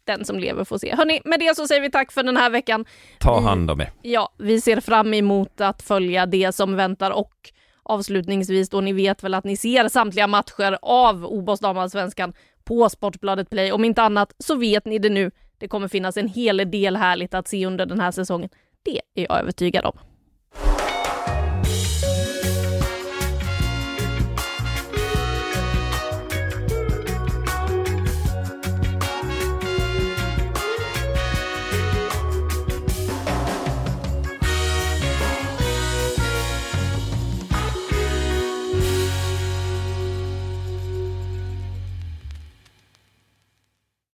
Den som lever får se. Hörni, med det så säger vi tack för den här veckan. Ta hand om er. Ja, vi ser fram emot att följa det som väntar och avslutningsvis då ni vet väl att ni ser samtliga matcher av OBOS damallsvenskan på Sportbladet Play. Om inte annat så vet ni det nu. Det kommer finnas en hel del härligt att se under den här säsongen. Det är jag övertygad om.